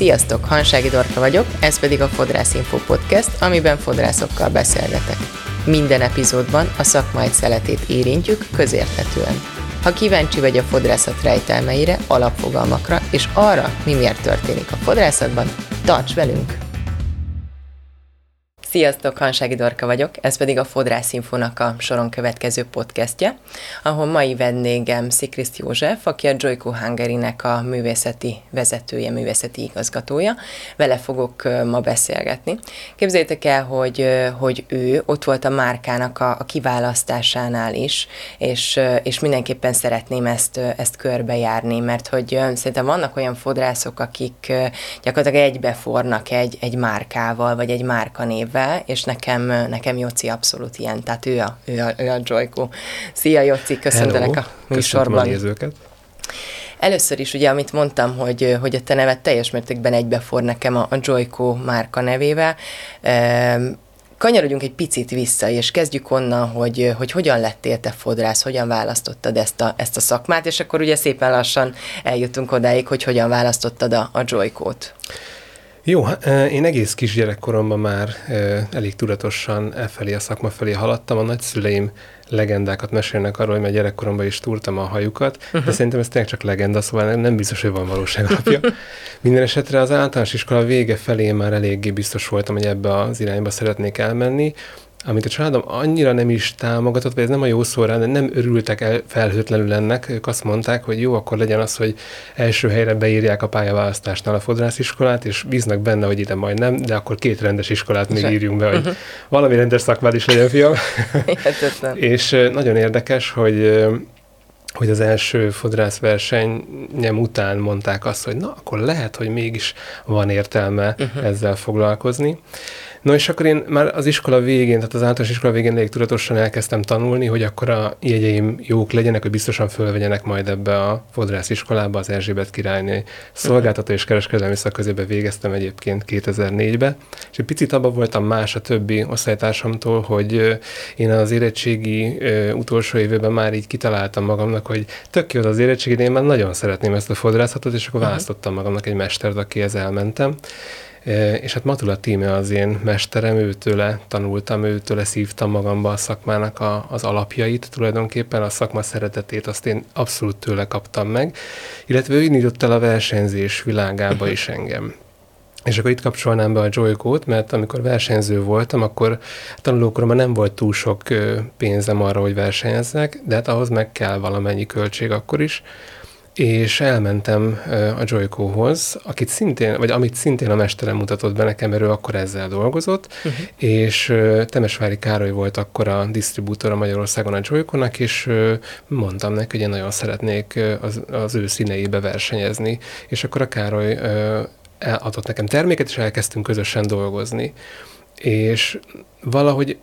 Sziasztok, Hansági Dorka vagyok, ez pedig a Fodrász Info Podcast, amiben fodrászokkal beszélgetek. Minden epizódban a szakma egy szeletét érintjük közérthetően. Ha kíváncsi vagy a fodrászat rejtelmeire, alapfogalmakra és arra, mi miért történik a fodrászatban, tarts velünk! Sziasztok, Hansági Dorka vagyok, ez pedig a Fodrász Infónak a soron következő podcastje, ahol mai vendégem Szikriszt József, aki a Joyko Hungary-nek a művészeti vezetője, művészeti igazgatója. Vele fogok ma beszélgetni. Képzeljétek el, hogy, hogy ő ott volt a márkának a, a kiválasztásánál is, és, és mindenképpen szeretném ezt, ezt körbejárni, mert hogy szerintem vannak olyan fodrászok, akik gyakorlatilag egybefornak egy, egy márkával, vagy egy márkanévvel, be, és nekem, nekem Joci abszolút ilyen, tehát ő a, ő a, ő a Joyko. Szia Joci, köszöntelek a műsorban. a nézőket. Először is ugye, amit mondtam, hogy, hogy a te neved teljes mértékben egybefor nekem a, a Joyko márka nevével. Kanyarodjunk egy picit vissza, és kezdjük onnan, hogy, hogy hogyan lettél te fodrász, hogyan választottad ezt a, ezt a szakmát, és akkor ugye szépen lassan eljutunk odáig, hogy hogyan választottad a, a Joykót. Jó, én egész kisgyerekkoromban már elég tudatosan e felé, a szakma felé haladtam. A nagyszüleim legendákat mesélnek arról, hogy már gyerekkoromban is túrtam a hajukat, uh-huh. de szerintem ez tényleg csak legenda, szóval nem biztos, hogy van valóság alapja. Minden esetre az általános iskola vége felé már eléggé biztos voltam, hogy ebbe az irányba szeretnék elmenni amit a családom annyira nem is támogatott, vagy ez nem a jó szó rá, de nem örültek el felhőtlenül ennek. Ők azt mondták, hogy jó, akkor legyen az, hogy első helyre beírják a pályaválasztásnál a fodrásziskolát, és bíznak benne, hogy ide majd nem, de akkor két rendes iskolát még írjunk be, hogy uh-huh. valami rendes szakmád is legyen, fiam. és nagyon érdekes, hogy hogy az első fodrászversenyem után mondták azt, hogy na, akkor lehet, hogy mégis van értelme uh-huh. ezzel foglalkozni. No és akkor én már az iskola végén, tehát az általános iskola végén elég tudatosan elkezdtem tanulni, hogy akkor a jegyeim jók legyenek, hogy biztosan fölvegyenek majd ebbe a fodrász iskolába, az Erzsébet királyné szolgáltató és kereskedelmi szakközébe végeztem egyébként 2004-be, és egy picit abban voltam más a többi osztálytársamtól, hogy én az érettségi utolsó évben már így kitaláltam magamnak, hogy tök jó az érettségi, én már nagyon szeretném ezt a fodrászatot, és akkor uh-huh. választottam magamnak egy mestert, akihez elmentem. És hát Matula Tíme az én mesterem, őtőle tanultam, őtőle szívtam magamba a szakmának a, az alapjait, tulajdonképpen a szakma szeretetét azt én abszolút tőle kaptam meg, illetve ő indított el a versenyzés világába is engem. És akkor itt kapcsolnám be a Joykót, mert amikor versenyző voltam, akkor tanulókoromban nem volt túl sok pénzem arra, hogy versenyezzek, de hát ahhoz meg kell valamennyi költség akkor is, és elmentem a Joyko-hoz, akit szintén, vagy amit szintén a mesterem mutatott be nekem, mert ő akkor ezzel dolgozott, uh-huh. és Temesvári Károly volt akkor a disztribútora Magyarországon a Joyko-nak, és mondtam neki, hogy én nagyon szeretnék az, az ő színeibe versenyezni, és akkor a Károly adott nekem terméket, és elkezdtünk közösen dolgozni. És valahogy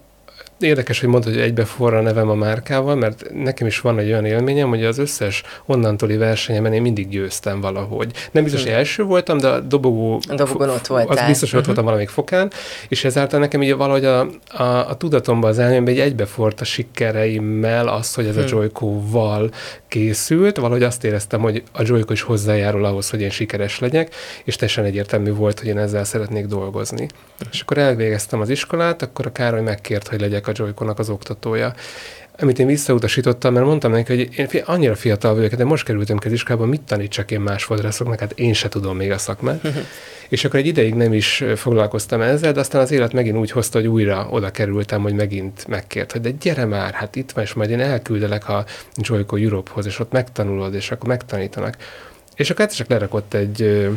Érdekes, hogy mondtad, hogy egybe forra nevem a márkával, mert nekem is van egy olyan élményem, hogy az összes onnantoli versenyemen én mindig győztem valahogy. Nem biztos, hogy hm. első voltam, de a dobogó... A dobogon ott voltál. Az biztos, hogy ott uh-huh. voltam valamelyik fokán, és ezáltal nekem így valahogy a, a, a tudatomban az elmémben egy egybefort a sikereimmel az, hogy ez a hm. Joyko-val készült, valahogy azt éreztem, hogy a Joyko is hozzájárul ahhoz, hogy én sikeres legyek, és teljesen egyértelmű volt, hogy én ezzel szeretnék dolgozni. És akkor elvégeztem az iskolát, akkor a Károly megkért, hogy legyek a Joykonak az oktatója. Amit én visszautasítottam, mert mondtam neki, hogy én annyira fiatal vagyok, de most kerültem ki az iskolába, mit tanítsak én más fodrászoknak, hát én se tudom még a szakmát. és akkor egy ideig nem is foglalkoztam ezzel, de aztán az élet megint úgy hozta, hogy újra oda kerültem, hogy megint megkért, hogy de gyere már, hát itt van, és majd én elküldelek a Joyko Europe-hoz, és ott megtanulod, és akkor megtanítanak. És akkor csak lerakott egy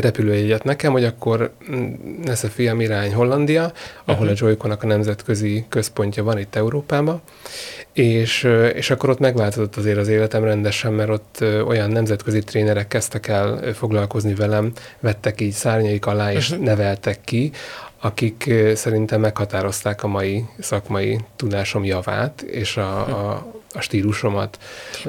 repülőjegyet nekem, hogy akkor mm, nesze fiam irány Hollandia, ahol uh-huh. a Joyconak a nemzetközi központja van itt Európában, és, és akkor ott megváltozott azért az életem rendesen, mert ott olyan nemzetközi trénerek kezdtek el foglalkozni velem, vettek így szárnyaik alá, és uh-huh. neveltek ki, akik szerintem meghatározták a mai szakmai tudásom javát, és a, a, a stílusomat.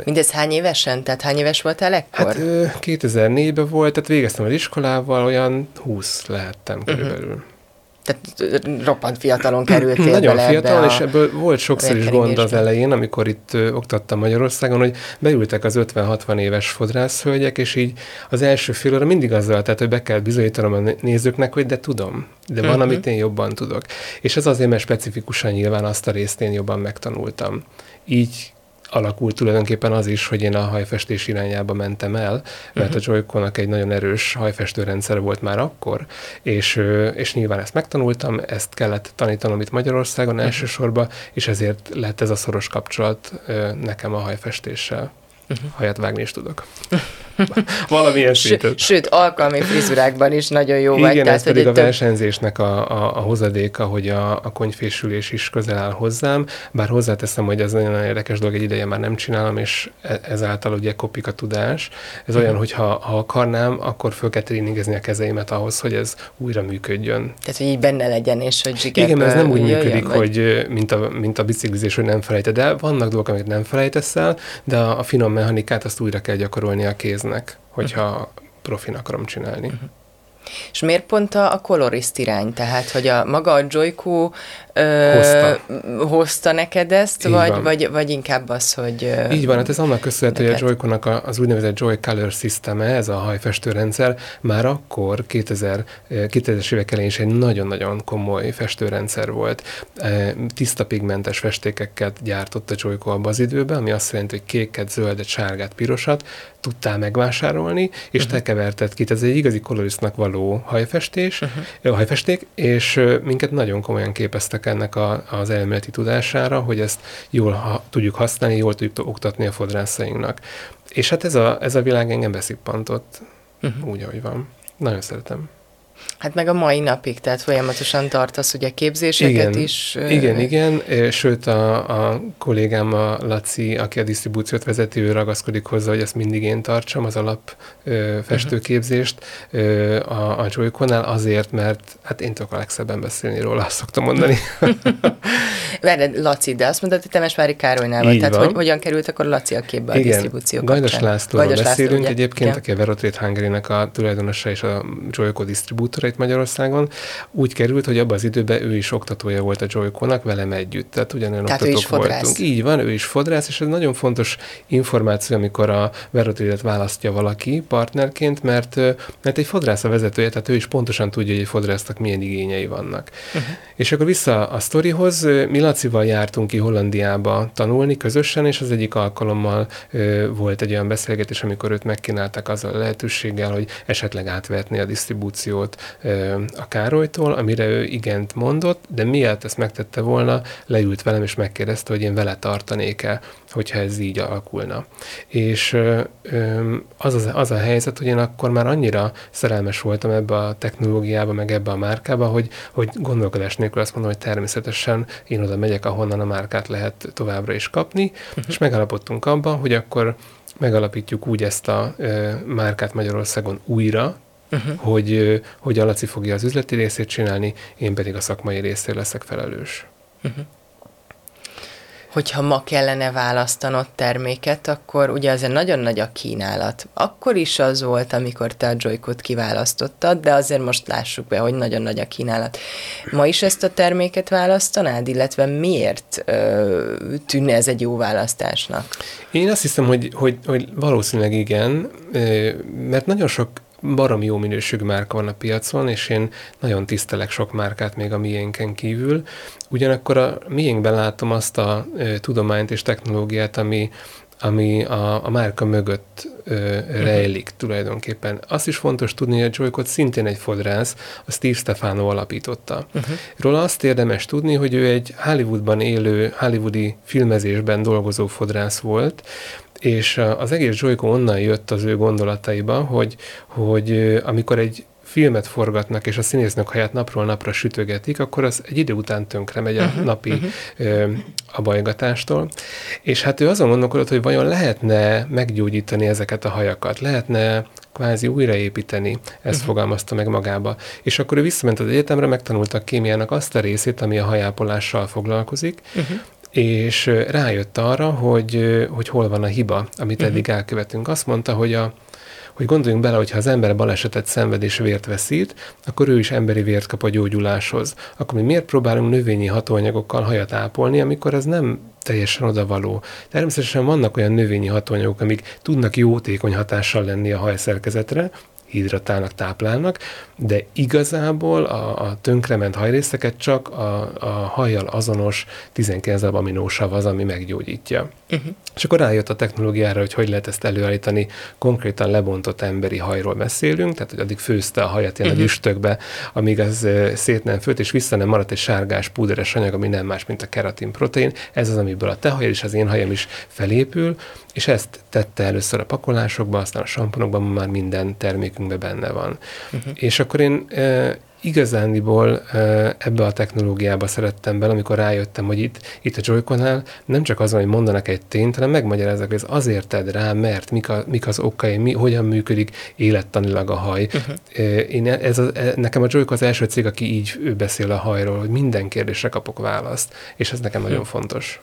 Mindez hány évesen? Tehát hány éves voltál ekkor? Hát 2004-ben volt, tehát végeztem az iskolával, olyan 20 lehettem mhm. körülbelül. Uh-huh. Tehát roppant fiatalon kerültél Nagyon bele fiatalon, ebbe és ebből volt sokszor is gond az elején, amikor itt ö, oktattam Magyarországon, hogy beültek az 50-60 éves fodrászhölgyek, és így az első fél óra mindig azzal, tehát hogy be kell bizonyítanom a nézőknek, hogy de tudom, de van, uh-huh. amit én jobban tudok. És ez azért, mert specifikusan nyilván azt a részt én jobban megtanultam. Így alakult tulajdonképpen az is, hogy én a hajfestés irányába mentem el, mert uh-huh. a Joyconak egy nagyon erős hajfestőrendszer volt már akkor, és, és nyilván ezt megtanultam, ezt kellett tanítanom itt Magyarországon uh-huh. elsősorban, és ezért lett ez a szoros kapcsolat nekem a hajfestéssel. Uh-huh. Hajat vágni is tudok. Valamilyen szinten. Sőt, alkalmi frizurákban is nagyon jó Igen, vagy. Igen, ez pedig a versenyzésnek a, a, a hozadéka, hogy a, a konyfésülés is közel áll hozzám, bár hozzáteszem, hogy ez nagyon érdekes dolog, egy ideje már nem csinálom, és e, ezáltal ugye kopik a tudás. Ez olyan, hogy ha, ha akarnám, akkor föl kell tréningezni a kezeimet ahhoz, hogy ez újra működjön. Tehát, hogy így benne legyen, és hogy zsigerből Igen, mert ez nem úgy jöjjön, működik, vagy... hogy mint a, mint a biciklizés, hogy nem felejted el. Vannak dolgok, amit nem felejtesz el, de a, a finom mechanikát azt újra kell gyakorolni a kéznek, hogyha profin akarom csinálni. Uh-huh. És miért pont a, a kolorist irány? Tehát, hogy a maga a Joyko ö, hozta. hozta neked ezt, vagy, vagy, vagy inkább az, hogy... Ö, Így van, hát ez annak köszönhető, hogy a Joyko-nak az úgynevezett Joy Color System, ez a hajfestőrendszer, már akkor 2000, 2000-es évek elején is egy nagyon-nagyon komoly festőrendszer volt. Tiszta pigmentes festékeket gyártott a Joyko abban az időben, ami azt jelenti, hogy kéket, zöldet, sárgát, pirosat tudtál megvásárolni, és uh-huh. te keverted ki. Ez egy igazi koloristnak való hajfestés, uh-huh. hajfesték, és minket nagyon komolyan képeztek ennek a, az elméleti tudására, hogy ezt jól ha, tudjuk használni, jól tudjuk oktatni a fodrászainknak. És hát ez a, ez a világ engem beszippantott, uh-huh. úgy, ahogy van. Nagyon szeretem. Hát meg a mai napig, tehát folyamatosan tartasz ugye képzéseket igen, is. Igen, igen, sőt a, a kollégám a Laci, aki a disztribúciót vezeti, ő ragaszkodik hozzá, hogy ezt mindig én tartsam, az alap ö, festőképzést ö, a, a Joy-Con-nál azért, mert hát én tudok a legszebben beszélni róla, azt szoktam mondani. Várj, Laci, de azt mondod, hogy Temesvári Károlynál vagy, tehát hogy, hogyan került akkor Laci a képbe a disztribúció Gajdas Lászlóról beszélünk László, egyébként, igen. aki a Verotrade hungary a tulajdonosa és a Joyco disztribútora itt Magyarországon. Úgy került, hogy abban az időben ő is oktatója volt a Joyco-nak velem együtt, tehát ugyanolyan tehát oktatók voltunk. Így van, ő is fodrász, és ez nagyon fontos információ, amikor a Verotrade-et választja valaki partnerként, mert, mert egy fodrász a vezetője, tehát ő is pontosan tudja, hogy egy fodrásznak milyen igényei vannak. Uh-huh. És akkor vissza a sztorihoz, mi Lacival jártunk ki Hollandiába tanulni közösen, és az egyik alkalommal ö, volt egy olyan beszélgetés, amikor őt megkínálták azzal a lehetőséggel, hogy esetleg átvetni a disztribúciót a Károlytól, amire ő igent mondott, de miért ezt megtette volna, leült velem és megkérdezte, hogy én vele tartanék-e, hogyha ez így alakulna. És az, az, az a helyzet, hogy én akkor már annyira szerelmes voltam ebbe a technológiába, meg ebbe a márkába, hogy, hogy gondolkodás nélkül azt mondom, hogy természetesen én oda megyek, ahonnan a márkát lehet továbbra is kapni, uh-huh. és megalapodtunk abban, hogy akkor megalapítjuk úgy ezt a ö, márkát Magyarországon újra, uh-huh. hogy, hogy a Laci fogja az üzleti részét csinálni, én pedig a szakmai részért leszek felelős. Uh-huh hogyha ma kellene választanod terméket, akkor ugye azért nagyon nagy a kínálat. Akkor is az volt, amikor te a Joykot kiválasztottad, de azért most lássuk be, hogy nagyon nagy a kínálat. Ma is ezt a terméket választanád, illetve miért ö, tűnne ez egy jó választásnak? Én azt hiszem, hogy, hogy, hogy valószínűleg igen, mert nagyon sok barom jó minőségű márka van a piacon, és én nagyon tisztelek sok márkát még a miénken kívül. Ugyanakkor a miénkben látom azt a e, tudományt és technológiát, ami, ami a, a márka mögött ö, uh-huh. rejlik tulajdonképpen. Azt is fontos tudni, hogy a Joykot szintén egy fodrász, a Steve Stefano alapította. Uh-huh. Róla azt érdemes tudni, hogy ő egy Hollywoodban élő, hollywoodi filmezésben dolgozó fodrász volt, és az egész Joyko onnan jött az ő gondolataiba, hogy, hogy amikor egy filmet forgatnak, és a színésznök haját napról napra sütögetik, akkor az egy idő után tönkre megy a uh-huh, napi uh-huh. Ö, abajgatástól. És hát ő azon gondolkodott, hogy vajon lehetne meggyógyítani ezeket a hajakat, lehetne kvázi újraépíteni, ezt uh-huh. fogalmazta meg magába. És akkor ő visszament az egyetemre, megtanulta a kémiának azt a részét, ami a hajápolással foglalkozik, uh-huh. És rájött arra, hogy, hogy hol van a hiba, amit eddig uh-huh. elkövetünk. Azt mondta, hogy a, hogy gondoljunk bele, hogy ha az ember balesetet szenved és vért veszít, akkor ő is emberi vért kap a gyógyuláshoz. Akkor mi miért próbálunk növényi hatóanyagokkal hajat ápolni, amikor ez nem teljesen odavaló. Természetesen vannak olyan növényi hatóanyagok, amik tudnak jótékony hatással lenni a hajszerkezetre, hidratálnak, táplálnak, de igazából a, a tönkrement hajrészeket csak a, a hajjal azonos 19 aminósav az, ami meggyógyítja. Uh-huh. És akkor rájött a technológiára, hogy hogy lehet ezt előállítani. Konkrétan lebontott emberi hajról beszélünk, tehát hogy addig főzte a hajat ilyen uh-huh. a üstökbe, amíg az szét nem főtt, és vissza nem maradt egy sárgás, púderes anyag, ami nem más, mint a keratin protein. Ez az, amiből a te hajad és az én hajam is felépül, és ezt tette először a pakolásokba, aztán a samponokban már minden termékünkben benne van. Uh-huh. És akkor én e, igazániból e, ebbe a technológiába szerettem bele, amikor rájöttem, hogy itt, itt a Joy-Con-nál nem csak az, hogy mondanak egy tényt, hanem megmagyarázzak, hogy ez azért tedd rá, mert mik, a, mik az okai, mi, hogyan működik élettanilag a haj. Uh-huh. E, én ez a, e, nekem a Joy-Con az első cég, aki így beszél a hajról, hogy minden kérdésre kapok választ, és ez nekem uh-huh. nagyon fontos.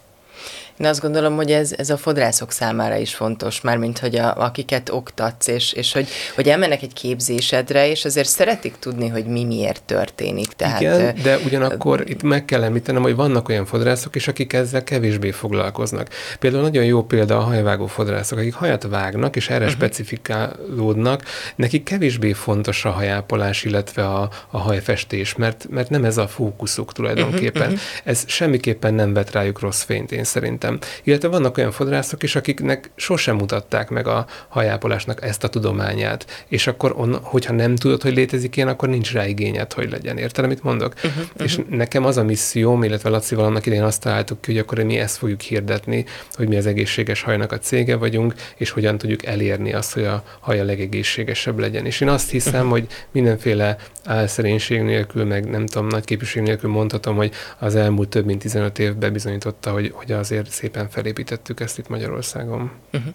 Én azt gondolom, hogy ez, ez a fodrászok számára is fontos, mármint, hogy a, akiket oktatsz, és, és hogy, hogy elmennek egy képzésedre, és azért szeretik tudni, hogy mi miért történik. Tehát, Igen, de ugyanakkor itt meg kell említenem, hogy vannak olyan fodrászok is, akik ezzel kevésbé foglalkoznak. Például nagyon jó példa a hajvágó fodrászok, akik hajat vágnak, és erre uh-huh. specifikálódnak, nekik kevésbé fontos a hajápolás, illetve a, a hajfestés, mert, mert nem ez a fókuszuk tulajdonképpen. Uh-huh, uh-huh. Ez semmiképpen nem vet rájuk rossz fényt, én szerintem szerintem. Illetve vannak olyan fodrászok is, akiknek sosem mutatták meg a hajápolásnak ezt a tudományát, és akkor, on, hogyha nem tudod, hogy létezik ilyen, akkor nincs rá igényed, hogy legyen. Érted, amit mondok? Uh-huh, uh-huh. És nekem az a misszióm, illetve Lacival annak idején azt találtuk ki, hogy akkor mi ezt fogjuk hirdetni, hogy mi az egészséges hajnak a cége vagyunk, és hogyan tudjuk elérni azt, hogy a haj a legegészségesebb legyen. És én azt hiszem, uh-huh. hogy mindenféle álszerénység nélkül, meg nem tudom, nagy képviség nélkül mondhatom, hogy az elmúlt több mint 15 évben bizonyította, hogy, hogy azért szépen felépítettük ezt itt Magyarországon. Uh-huh.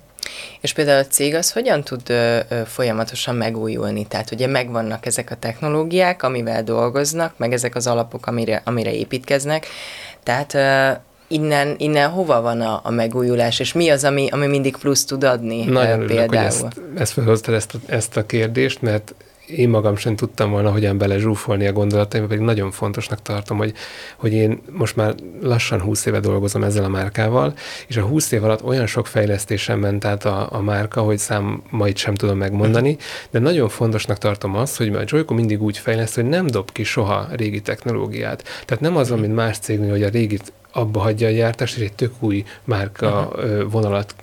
És például a cég az hogyan tud ö, ö, folyamatosan megújulni? Tehát ugye megvannak ezek a technológiák, amivel dolgoznak, meg ezek az alapok, amire, amire építkeznek. Tehát ö, innen, innen hova van a, a megújulás, és mi az, ami, ami mindig plusz tud adni Nagyon például? Örülök, hogy ezt, ezt felhoztad ezt a, ezt a kérdést, mert én magam sem tudtam volna hogyan bele zsúfolni a gondolataim, pedig nagyon fontosnak tartom, hogy, hogy én most már lassan 20 éve dolgozom ezzel a márkával, és a 20 év alatt olyan sok fejlesztésen ment át a, a márka, hogy számait sem tudom megmondani, de nagyon fontosnak tartom azt, hogy a Joyco mindig úgy fejleszt, hogy nem dob ki soha régi technológiát. Tehát nem az, mint más cégnél, hogy a régit abba hagyja a gyártást, és egy tök új márka uh-huh. vonalat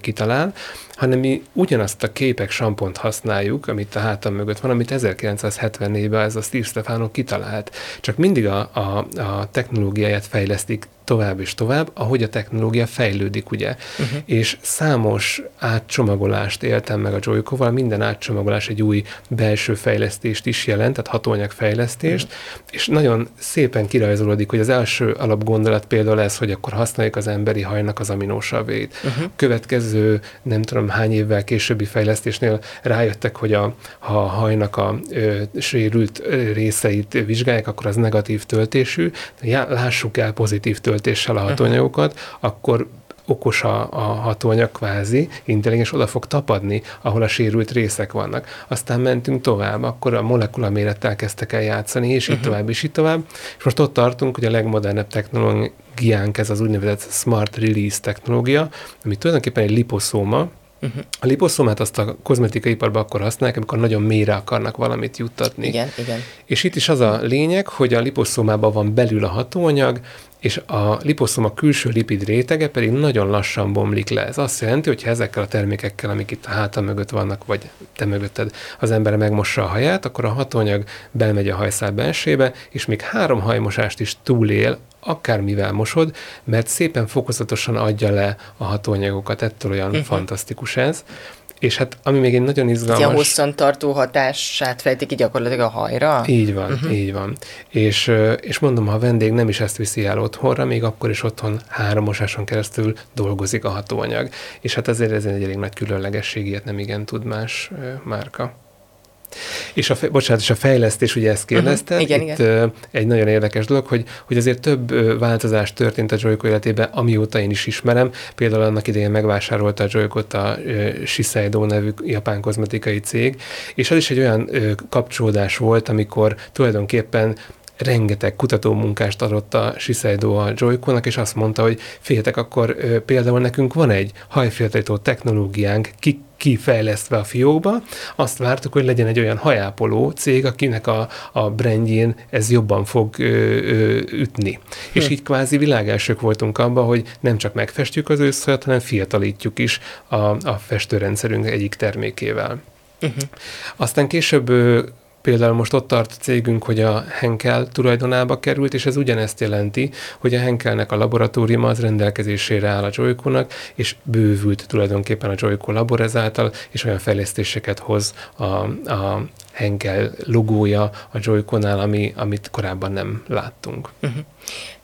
kitalál, hanem mi ugyanazt a képek sampont használjuk, amit a hátam mögött van, amit 1974-ben ez a Steve Stefano kitalált. Csak mindig a, a, a technológiáját fejlesztik tovább és tovább, ahogy a technológia fejlődik, ugye. Uh-huh. És számos átcsomagolást éltem meg a Joyko-val, minden átcsomagolás egy új belső fejlesztést is jelent, tehát hatóanyagfejlesztést, uh-huh. és nagyon szépen kirajzolódik, hogy az első alapgondolat például ez, hogy akkor használjuk az emberi hajnak az aminósavét. Uh-huh. Következő, nem tudom hány évvel későbbi fejlesztésnél rájöttek, hogy a, ha a hajnak a ö, sérült részeit vizsgálják, akkor az negatív töltésű, já, lássuk el pozitív töltésű töltéssel a hatóanyagokat, akkor okos a, a hatóanyag kvázi, intelligens, oda fog tapadni, ahol a sérült részek vannak. Aztán mentünk tovább, akkor a molekula mérettel kezdtek el játszani, és uh-huh. így tovább, és így tovább. És most ott tartunk, hogy a legmodernebb technológiánk ez az úgynevezett Smart Release technológia, ami tulajdonképpen egy liposzóma, Uh-huh. A liposzomát azt a kozmetikai iparban akkor használják, amikor nagyon mélyre akarnak valamit juttatni. Igen, igen. És itt is az a lényeg, hogy a liposzomában van belül a hatóanyag, és a liposzoma külső lipid rétege pedig nagyon lassan bomlik le. Ez azt jelenti, hogy ha ezekkel a termékekkel, amik itt a háta mögött vannak, vagy te mögötted az ember megmossa a haját, akkor a hatóanyag belmegy a hajszál bensébe, és még három hajmosást is túlél, akármivel mosod, mert szépen fokozatosan adja le a hatóanyagokat, ettől olyan uh-huh. fantasztikus ez. És hát ami még egy nagyon izgalmas... Ilyen hosszan tartó hatását fejtik ki gyakorlatilag a hajra? Így van, uh-huh. így van. És, és mondom, ha a vendég nem is ezt viszi el otthonra, még akkor is otthon három mosáson keresztül dolgozik a hatóanyag. És hát ezért ez egy elég nagy különlegesség, ilyet nem igen tud más márka. És a, bocsánat, és a fejlesztés, ugye ezt kérdezted, uh-huh. igen, itt igen. egy nagyon érdekes dolog, hogy, hogy azért több változás történt a Joyko életében, amióta én is ismerem. Például annak idején megvásárolta a Joykot a Shiseido nevű japán kozmetikai cég, és az is egy olyan kapcsolódás volt, amikor tulajdonképpen rengeteg kutatómunkást adott a Shiseido a Joy-Con-nak, és azt mondta, hogy féltek, akkor ö, például nekünk van egy hajféltejtó technológiánk, ki, kifejlesztve a fiókba, azt vártuk, hogy legyen egy olyan hajápoló cég, akinek a, a brandjén ez jobban fog ö, ö, ütni. Hm. És így kvázi világelsők voltunk abban, hogy nem csak megfestjük az őszhajat, hanem fiatalítjuk is a, a festőrendszerünk egyik termékével. Uh-huh. Aztán később Például most ott tart a cégünk, hogy a Henkel tulajdonába került, és ez ugyanezt jelenti, hogy a Henkelnek a laboratóriuma az rendelkezésére áll a joyko és bővült tulajdonképpen a Joyko labor ezáltal, és olyan fejlesztéseket hoz a, a Henkel logója a Joy-Con-nál, ami, amit korábban nem láttunk. Uh-huh.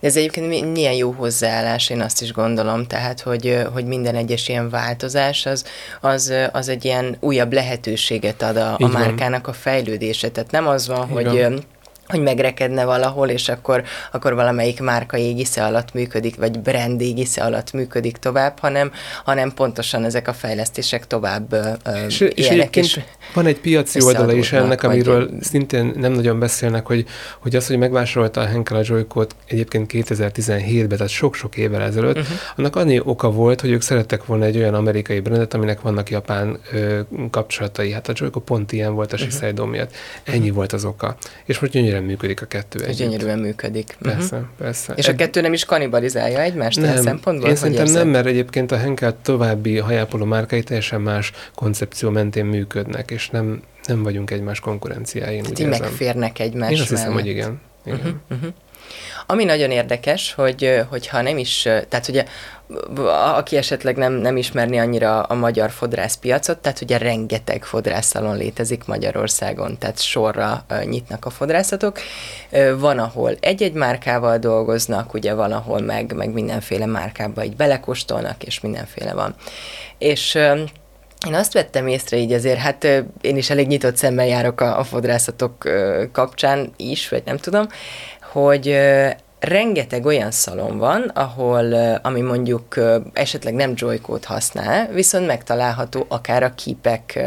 De ez egyébként milyen jó hozzáállás, én azt is gondolom, tehát, hogy, hogy minden egyes ilyen változás az, az, az egy ilyen újabb lehetőséget ad a, a márkának a fejlődése. Tehát nem az van, Így hogy van hogy megrekedne valahol, és akkor, akkor valamelyik márka égisze alatt működik, vagy brand égisze alatt működik tovább, hanem, hanem pontosan ezek a fejlesztések tovább és, és egyébként is van egy piaci oldala is ennek, amiről vagy... szintén nem nagyon beszélnek, hogy, hogy az, hogy megvásárolta a Henkel a Joy-Con egyébként 2017-ben, tehát sok-sok évvel ezelőtt, uh-huh. annak annyi oka volt, hogy ők szerettek volna egy olyan amerikai brandet, aminek vannak japán ö, kapcsolatai. Hát a Joy-Con pont ilyen volt a uh-huh. Shiseido miatt. Ennyi uh-huh. volt az oka. És most gyönyörűen gyönyörűen működik a kettő együtt. Gyönyörűen működik. Persze, uh-huh. persze. És a kettő nem is kanibalizálja egymást nem, ilyen szempontból? Én szerintem érzed? nem, mert egyébként a Henkel további hajápoló márkai teljesen más koncepció mentén működnek, és nem, nem vagyunk egymás konkurenciáin. Tehát így megférnek egymás Én azt hiszem, hogy igen. igen. Uh-huh, uh-huh. Ami nagyon érdekes, hogy, hogyha nem is, tehát ugye aki esetleg nem, nem ismerni annyira a magyar fodrászpiacot, tehát ugye rengeteg fodrászalon létezik Magyarországon, tehát sorra nyitnak a fodrászatok. Van, ahol egy-egy márkával dolgoznak, ugye van, ahol meg, meg mindenféle márkába így belekóstolnak, és mindenféle van. És én azt vettem észre így azért, hát én is elég nyitott szemmel járok a, a fodrászatok kapcsán is, vagy nem tudom, hogy rengeteg olyan szalon van, ahol, ami mondjuk esetleg nem joykót használ, viszont megtalálható akár a képek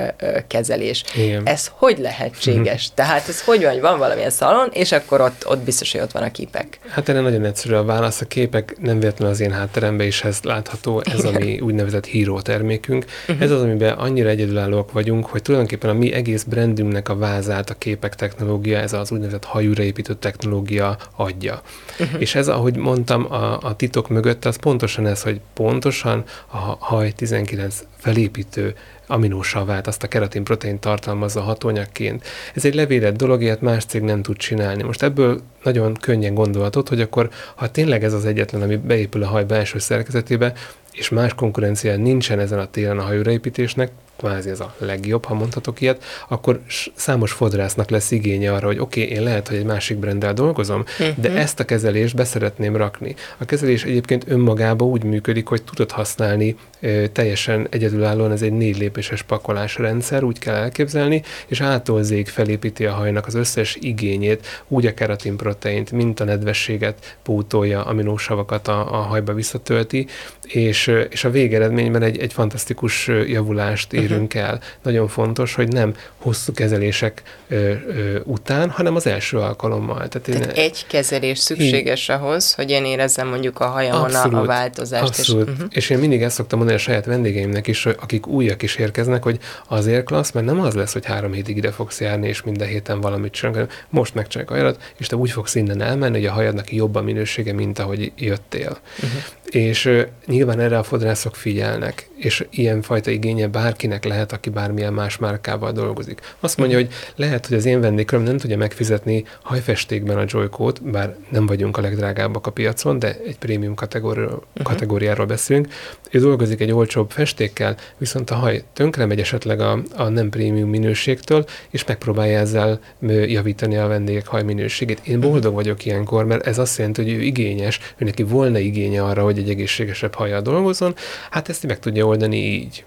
kezelés. Igen. Ez hogy lehetséges? Tehát ez hogy van, van valamilyen szalon, és akkor ott, ott biztos, hogy ott van a képek. Hát erre nagyon egyszerű a válasz. A képek nem véletlenül az én hátteremben is ez látható, ez Igen. a mi úgynevezett híró termékünk. Uh-huh. Ez az, amiben annyira egyedülállóak vagyunk, hogy tulajdonképpen a mi egész brandünknek a vázát a képek technológia, ez az úgynevezett hajúra épített technológia adja. Uh-huh. És ez, ahogy mondtam, a, a titok mögött az pontosan ez, hogy pontosan a haj 19 felépítő aminósavát, azt a keratin protein tartalmazza hatóanyagként. Ez egy levélett dolog, ilyet más cég nem tud csinálni. Most ebből nagyon könnyen gondolhatod, hogy akkor, ha tényleg ez az egyetlen, ami beépül a haj belső szerkezetébe, és más konkurencia nincsen ezen a téren a hajóraépítésnek, kvázi ez a legjobb, ha mondhatok ilyet, akkor számos fodrásznak lesz igénye arra, hogy oké, okay, én lehet, hogy egy másik brenddel dolgozom, uh-huh. de ezt a kezelést beszeretném rakni. A kezelés egyébként önmagában úgy működik, hogy tudod használni ö, teljesen egyedülállóan, ez egy négy lépéses pakolás rendszer, úgy kell elképzelni, és ától zég felépíti a hajnak az összes igényét, úgy a keratinproteint, mint a nedvességet pótolja, aminósavakat a, a hajba visszatölti, és, és a végeredményben egy, egy fantasztikus javulást érünk el. Nagyon fontos, hogy nem hosszú kezelések ö, ö, után, hanem az első alkalommal. Tehát, Tehát én, egy kezelés szükséges én, ahhoz, hogy én érezzem mondjuk a hajamon abszolút, a változást. Abszolút. És, uh-huh. és én mindig ezt szoktam mondani a saját vendégeimnek is, akik újak is érkeznek, hogy azért klassz, mert nem az lesz, hogy három hétig ide fogsz járni, és minden héten valamit csinálni, most megcsináljuk a hajadat, és te úgy fogsz innen elmenni, hogy a hajadnak jobb a minősége, mint ahogy jöttél. Uh-huh. És uh, nyilván erre a fodrászok figyelnek, és ilyenfajta igénye bárkinek lehet, aki bármilyen más márkával dolgozik. Azt mondja, hogy lehet, hogy az én vendégköröm nem tudja megfizetni hajfestékben a Joykót, bár nem vagyunk a legdrágábbak a piacon, de egy prémium kategóriáról, uh-huh. kategóriáról beszélünk. Ő dolgozik egy olcsóbb festékkel, viszont a haj tönkre megy esetleg a, a nem prémium minőségtől, és megpróbálja ezzel javítani a vendégek hajminőségét. Én boldog vagyok ilyenkor, mert ez azt jelenti, hogy ő igényes, ő neki volna igénye arra, hogy egy egészségesebb hajjal dolgozzon, hát ezt meg tudja oldani így.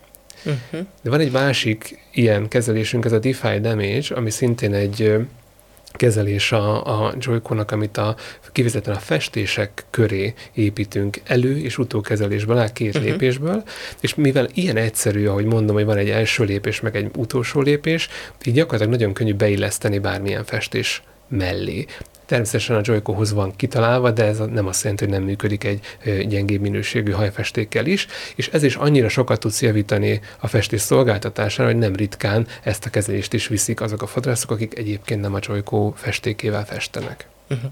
Uh-huh. De van egy másik ilyen kezelésünk, ez a Defy Damage, ami szintén egy kezelés a, a joyconak, amit a, kivezetően a festések köré építünk elő- és utókezelésből, áll két uh-huh. lépésből, és mivel ilyen egyszerű, ahogy mondom, hogy van egy első lépés, meg egy utolsó lépés, így gyakorlatilag nagyon könnyű beilleszteni bármilyen festés mellé. Természetesen a Joycohoz van kitalálva, de ez nem azt jelenti, hogy nem működik egy gyengébb minőségű hajfestékkel is, és ez is annyira sokat tudsz javítani a festés szolgáltatására, hogy nem ritkán ezt a kezelést is viszik azok a fodrászok, akik egyébként nem a Joyco festékével festenek. Uh-huh.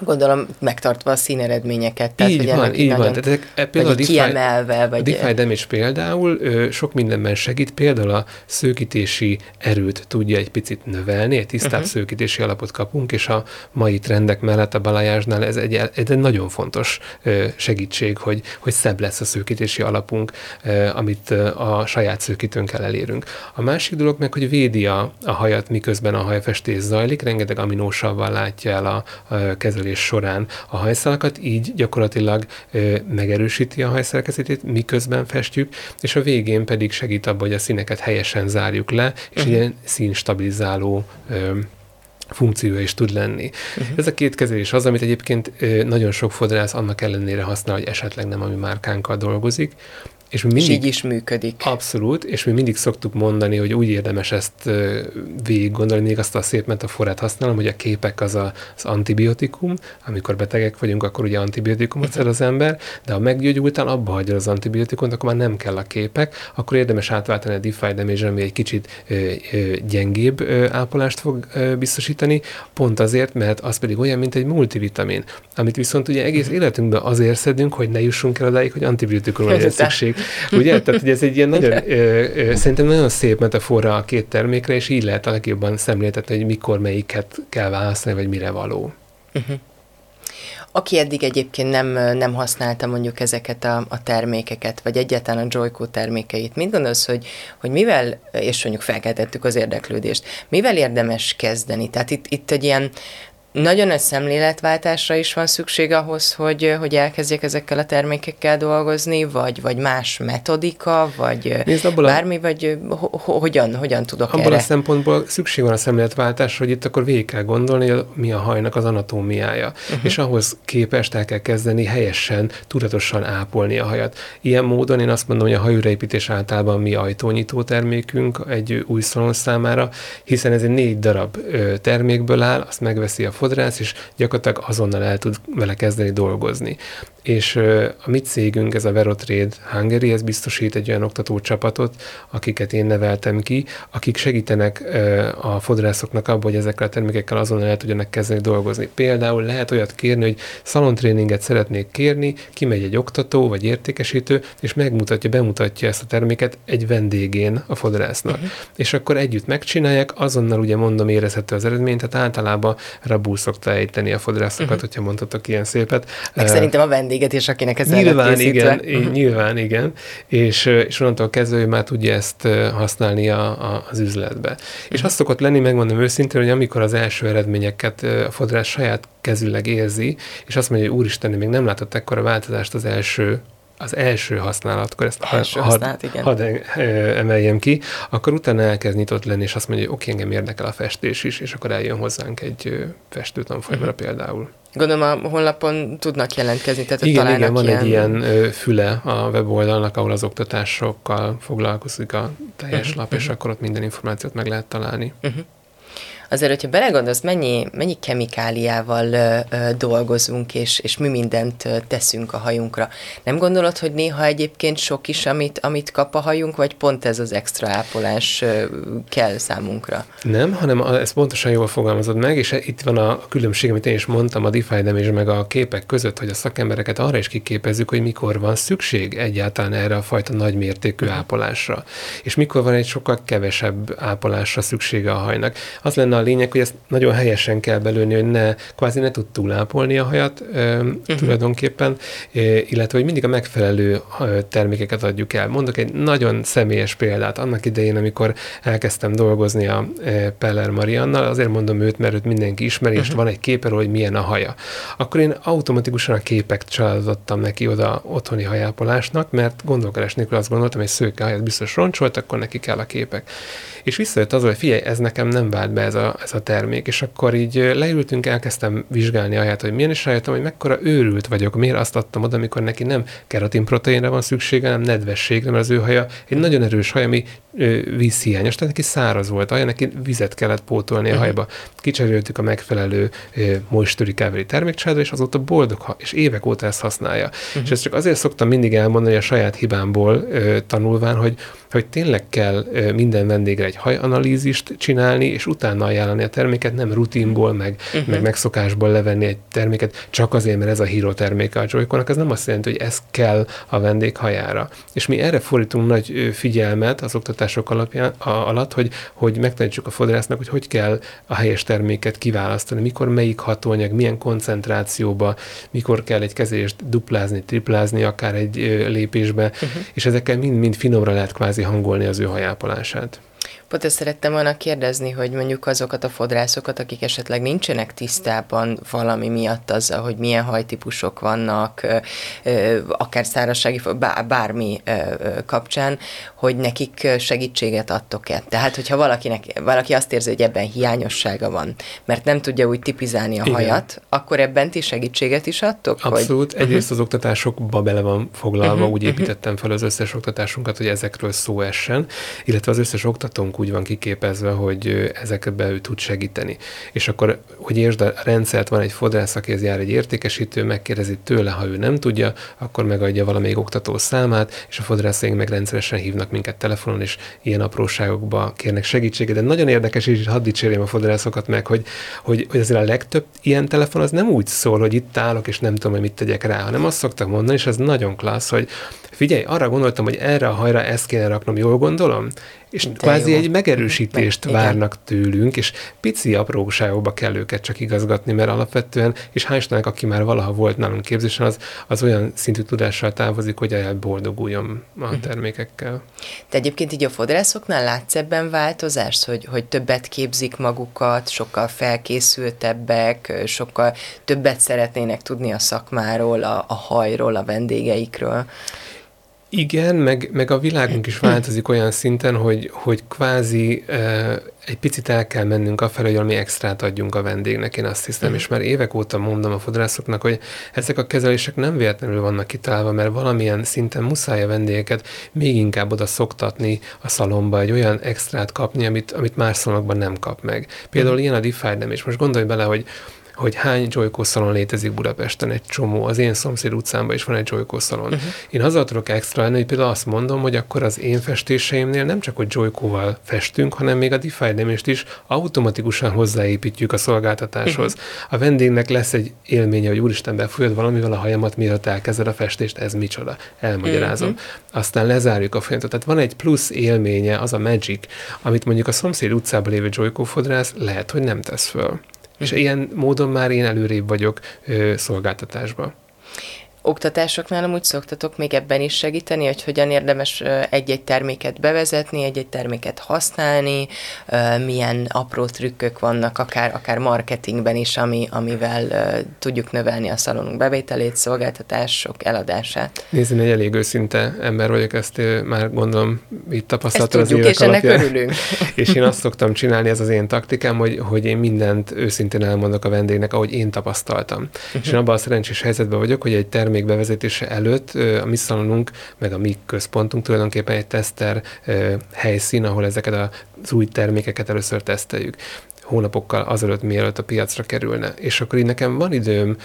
Gondolom megtartva a színeredményeket. Tehát, így van, így nagyon, van. Tehát ezek, e, például vagy a DeFi, kiemelve. Vagy... A DeFi Damage például ö, sok mindenben segít, például a szőkítési erőt tudja egy picit növelni, egy tisztább uh-huh. szőkítési alapot kapunk, és a mai trendek mellett a balajásnál ez egy, ez egy nagyon fontos ö, segítség, hogy, hogy szebb lesz a szőkítési alapunk, ö, amit a saját szőkítőnkkel elérünk. A másik dolog meg, hogy védi a, a hajat, miközben a hajfestés zajlik, rengeteg aminósavval látja el a, a kezelő kezelés során a hajszalakat, így gyakorlatilag ö, megerősíti a hajszerkezetét, miközben festjük, és a végén pedig segít abban, hogy a színeket helyesen zárjuk le, és uh-huh. ilyen színstabilizáló ö, funkciója is tud lenni. Uh-huh. Ez a két kezelés az, amit egyébként nagyon sok fodrász annak ellenére használ, hogy esetleg nem a mi márkánkkal dolgozik, és, mi mindig, és így is működik. Abszolút, és mi mindig szoktuk mondani, hogy úgy érdemes ezt végig gondolni, még azt a szép metaforát használom, hogy a képek az a, az antibiotikum, amikor betegek vagyunk, akkor ugye antibiotikumot szed az ember, de ha meggyógyultál, abba hagyja az antibiotikumot, akkor már nem kell a képek, akkor érdemes átváltani a DeFi damage ami egy kicsit ö, ö, gyengébb ö, ápolást fog ö, biztosítani, pont azért, mert az pedig olyan, mint egy multivitamin, amit viszont ugye egész életünkben azért szedünk, hogy ne jussunk el odáig, hogy antibiotikumra legyen szükség. Ugye? Tehát, hogy ez egy ilyen nagyon, ö, ö, szerintem nagyon szép metafora a két termékre, és így lehet a legjobban szemléltetni, hogy mikor melyiket kell választani, vagy mire való. Uh-huh. Aki eddig egyébként nem, nem használta mondjuk ezeket a, a termékeket, vagy egyáltalán a Joyco termékeit, mit gondolsz, hogy, hogy mivel, és mondjuk felkeltettük az érdeklődést, mivel érdemes kezdeni? Tehát itt, itt egy ilyen nagyon nagy szemléletváltásra is van szükség ahhoz, hogy, hogy elkezdjek ezekkel a termékekkel dolgozni, vagy, vagy más metodika, vagy Nézd, bármi, a, vagy ho, hogyan, hogyan tudok abból erre? a szempontból szükség van a szemléletváltásra, hogy itt akkor végig kell gondolni, hogy mi a hajnak az anatómiája, uh-huh. és ahhoz képest el kell kezdeni helyesen, tudatosan ápolni a hajat. Ilyen módon én azt mondom, hogy a hajúreépítés általában mi ajtónyitó termékünk egy új szalon számára, hiszen ez egy négy darab termékből áll, azt megveszi a fodrász, és gyakorlatilag azonnal el tud vele kezdeni dolgozni és a mi cégünk, ez a Verotrade Hungary, ez biztosít egy olyan oktató csapatot, akiket én neveltem ki, akik segítenek a fodrászoknak abban, hogy ezekkel a termékekkel azonnal el tudjanak kezdeni dolgozni. Például lehet olyat kérni, hogy szalontréninget szeretnék kérni, kimegy egy oktató vagy értékesítő, és megmutatja, bemutatja ezt a terméket egy vendégén a fodrásznak. Uh-huh. És akkor együtt megcsinálják, azonnal ugye mondom érezhető az eredmény, tehát általában rabú szokta ejteni a fodrászokat, uh-huh. hogyha mondhatok ilyen szépet. Meg szerintem a vendég és akinek ez Nyilván igen, uh-huh. nyilván igen, és, és onnantól kezdve ő már tudja ezt használni a, a, az üzletbe. Uh-huh. És azt szokott lenni, megmondom őszintén, hogy amikor az első eredményeket a fodrás saját kezüleg érzi, és azt mondja, hogy úristen, még nem látott ekkora változást az első az első használatkor, ezt első had, használat, igen. hadd emeljem ki, akkor utána elkezd nyitott lenni, és azt mondja, hogy oké, engem érdekel a festés is, és akkor eljön hozzánk egy festőtanfolyamra uh-huh. például. Gondolom a honlapon tudnak jelentkezni, tehát igen, igen, van ilyen... egy ilyen füle a weboldalnak, ahol az oktatásokkal foglalkozik a teljes uh-huh, lap, uh-huh. és mhm. akkor ott minden információt meg lehet találni. Uh-huh azért, hogyha belegondolsz, mennyi, mennyi kemikáliával ö, ö, dolgozunk, és, és mi mindent ö, teszünk a hajunkra. Nem gondolod, hogy néha egyébként sok is, amit, amit kap a hajunk, vagy pont ez az extra ápolás ö, kell számunkra? Nem, hanem ezt pontosan jól fogalmazod meg, és itt van a különbség, amit én is mondtam a DeFi és meg a képek között, hogy a szakembereket arra is kiképezzük, hogy mikor van szükség egyáltalán erre a fajta nagymértékű ápolásra, és mikor van egy sokkal kevesebb ápolásra szüksége a hajnak. Az lenne benne a lényeg, hogy ezt nagyon helyesen kell belőni, hogy ne, kvázi ne tud túlápolni a hajat uh-huh. tulajdonképpen, illetve hogy mindig a megfelelő termékeket adjuk el. Mondok egy nagyon személyes példát. Annak idején, amikor elkezdtem dolgozni a Peller Mariannal, azért mondom őt, mert őt mindenki ismeri, uh-huh. és van egy képe hogy milyen a haja. Akkor én automatikusan a képek családottam neki oda otthoni hajápolásnak, mert gondolkodás nélkül azt gondoltam, hogy szőke hajat biztos roncsolt, akkor neki kell a képek. És visszajött az, hogy figyelj, ez nekem nem vált be ez a, ez a termék. És akkor így leültünk, elkezdtem vizsgálni aját, hogy milyen, és rájöttem, hogy mekkora őrült vagyok, miért azt adtam oda, amikor neki nem keratinproteinre van szüksége, hanem nedvességre, mert az ő haja egy nagyon erős haj, ami vízhiányos, tehát neki száraz volt haja, neki vizet kellett pótolni a mhm. hajba. Kicseréltük a megfelelő moisture recovery termékcsádra, és azóta boldog, ha, és évek óta ezt használja. Uh-huh. És ezt csak azért szoktam mindig elmondani a saját hibámból tanulván, hogy hogy tényleg kell minden vendégre egy hajanalízist csinálni, és utána ajánlani a terméket, nem rutinból, meg, uh-huh. meg megszokásból levenni egy terméket, csak azért, mert ez a híró terméke a joy ez nem azt jelenti, hogy ez kell a vendég hajára. És mi erre fordítunk nagy figyelmet az oktatások alapján, a, alatt, hogy, hogy megtanítsuk a fodrásznak, hogy hogy kell a helyes terméket kiválasztani, mikor melyik hatóanyag, milyen koncentrációba, mikor kell egy kezést duplázni, triplázni akár egy lépésbe, uh-huh. és ezekkel mind-mind finomra lehet kvázi hangolni az ő hajápolását. Pont ezt szerettem volna kérdezni, hogy mondjuk azokat a fodrászokat, akik esetleg nincsenek tisztában valami miatt azzal, hogy milyen hajtípusok vannak, akár szárazsági, bármi kapcsán, hogy nekik segítséget adtok-e. Tehát, hogyha valakinek, valaki azt érzi, hogy ebben hiányossága van, mert nem tudja úgy tipizálni a Igen. hajat, akkor ebben ti segítséget is adtok? Abszolút. Hogy... Egyrészt az oktatásokba bele van foglalva, uh-huh, úgy építettem uh-huh. fel az összes oktatásunkat, hogy ezekről szó essen, illetve az összes oktatónk úgy van kiképezve, hogy ezekbe ő tud segíteni. És akkor, hogy értsd a rendszert, van egy fodrász, akihez jár egy értékesítő, megkérdezi tőle, ha ő nem tudja, akkor megadja valamelyik oktató számát, és a fodrászaink meg rendszeresen hívnak minket telefonon, és ilyen apróságokba kérnek segítséget. De nagyon érdekes, és hadd dicsérjem a fodrászokat meg, hogy, hogy, hogy azért a legtöbb ilyen telefon az nem úgy szól, hogy itt állok, és nem tudom, hogy mit tegyek rá, hanem azt szoktak mondani, és ez nagyon klassz, hogy figyelj, arra gondoltam, hogy erre a hajra ezt kéne raknom, jól gondolom? És De kvázi jó. egy megerősítést Meg, várnak igen. tőlünk, és pici apróságokba kell őket csak igazgatni, mert alapvetően, és hál' aki már valaha volt nálunk képzésen, az, az olyan szintű tudással távozik, hogy elboldoguljon a uh-huh. termékekkel. Te egyébként így a fodrászoknál látsz ebben változást, hogy, hogy többet képzik magukat, sokkal felkészültebbek, sokkal többet szeretnének tudni a szakmáról, a, a hajról, a vendégeikről? Igen, meg, meg a világunk is változik olyan szinten, hogy, hogy kvázi uh, egy picit el kell mennünk afelé, hogy valami extrát adjunk a vendégnek, én azt hiszem, mm. és már évek óta mondom a fodrászoknak, hogy ezek a kezelések nem véletlenül vannak kitalálva, mert valamilyen szinten muszáj a vendégeket még inkább oda szoktatni a szalomba, egy olyan extrát kapni, amit, amit más szalonokban nem kap meg. Például mm. ilyen a Defide és most gondolj bele, hogy hogy hány Joyko szalon létezik Budapesten, egy csomó. Az én szomszéd utcámban is van egy Joyko szalon. Uh-huh. Én haza tudok extra lenni, hogy például azt mondom, hogy akkor az én festéseimnél nem csak, hogy Joyko-val festünk, hanem még a Define-est is automatikusan hozzáépítjük a szolgáltatáshoz. Uh-huh. A vendégnek lesz egy élménye, hogy úristen, befolyod valamivel a hajamat, mielőtt elkezded a festést, ez micsoda. Elmagyarázom. Uh-huh. Aztán lezárjuk a folyamatot. Tehát van egy plusz élménye, az a magic, amit mondjuk a szomszéd utcában lévő Joyko fodrász lehet, hogy nem tesz föl. És ilyen módon már én előrébb vagyok ö, szolgáltatásban oktatásoknál amúgy szoktatok még ebben is segíteni, hogy hogyan érdemes egy-egy terméket bevezetni, egy-egy terméket használni, milyen apró trükkök vannak, akár, akár marketingben is, ami, amivel tudjuk növelni a szalonunk bevételét, szolgáltatások eladását. Nézd, én egy elég őszinte ember vagyok, ezt már gondolom itt tapasztaltam az évek és ennek örülünk. és én azt szoktam csinálni, ez az én taktikám, hogy, hogy én mindent őszintén elmondok a vendégnek, ahogy én tapasztaltam. és én abban a szerencsés helyzetben vagyok, hogy egy termék termék bevezetése előtt a mi szalonunk, meg a mi központunk tulajdonképpen egy teszter helyszín, ahol ezeket az új termékeket először teszteljük hónapokkal azelőtt, mielőtt a piacra kerülne. És akkor így nekem van időm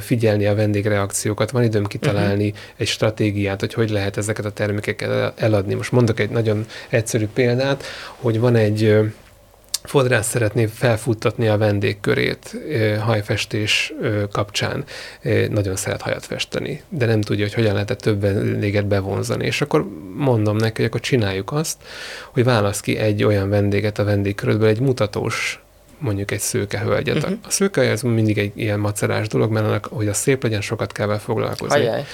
figyelni a vendégreakciókat, van időm kitalálni uh-huh. egy stratégiát, hogy hogy lehet ezeket a termékeket eladni. Most mondok egy nagyon egyszerű példát, hogy van egy fodrász szeretné felfuttatni a vendégkörét hajfestés kapcsán. Nagyon szeret hajat festeni, de nem tudja, hogy hogyan lehet több vendéget bevonzani. És akkor mondom neki, hogy akkor csináljuk azt, hogy válasz ki egy olyan vendéget a vendégkörödből, egy mutatós mondjuk egy szőkehölgyet. Uh-huh. A szőkehölgy az mindig egy ilyen macerás dolog, mert annak, hogy a szép legyen, sokat kell vele foglalkozni. Ajaj.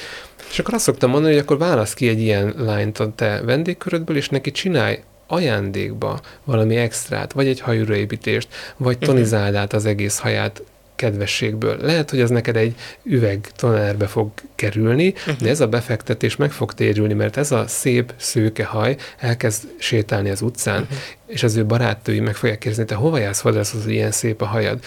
És akkor azt szoktam mondani, hogy akkor válasz ki egy ilyen lányt a te vendégkörödből, és neki csinálj ajándékba valami extrát, vagy egy hajúraépítést, vagy mhm. tonizáld át az egész haját kedvességből. Lehet, hogy az neked egy üveg tonárbe fog kerülni, uh-huh. de ez a befektetés meg fog térülni, mert ez a szép szőke haj elkezd sétálni az utcán, uh-huh. és az ő barátői meg fogják kérdezni, te hova jársz vadász, hogy ilyen szép a hajad?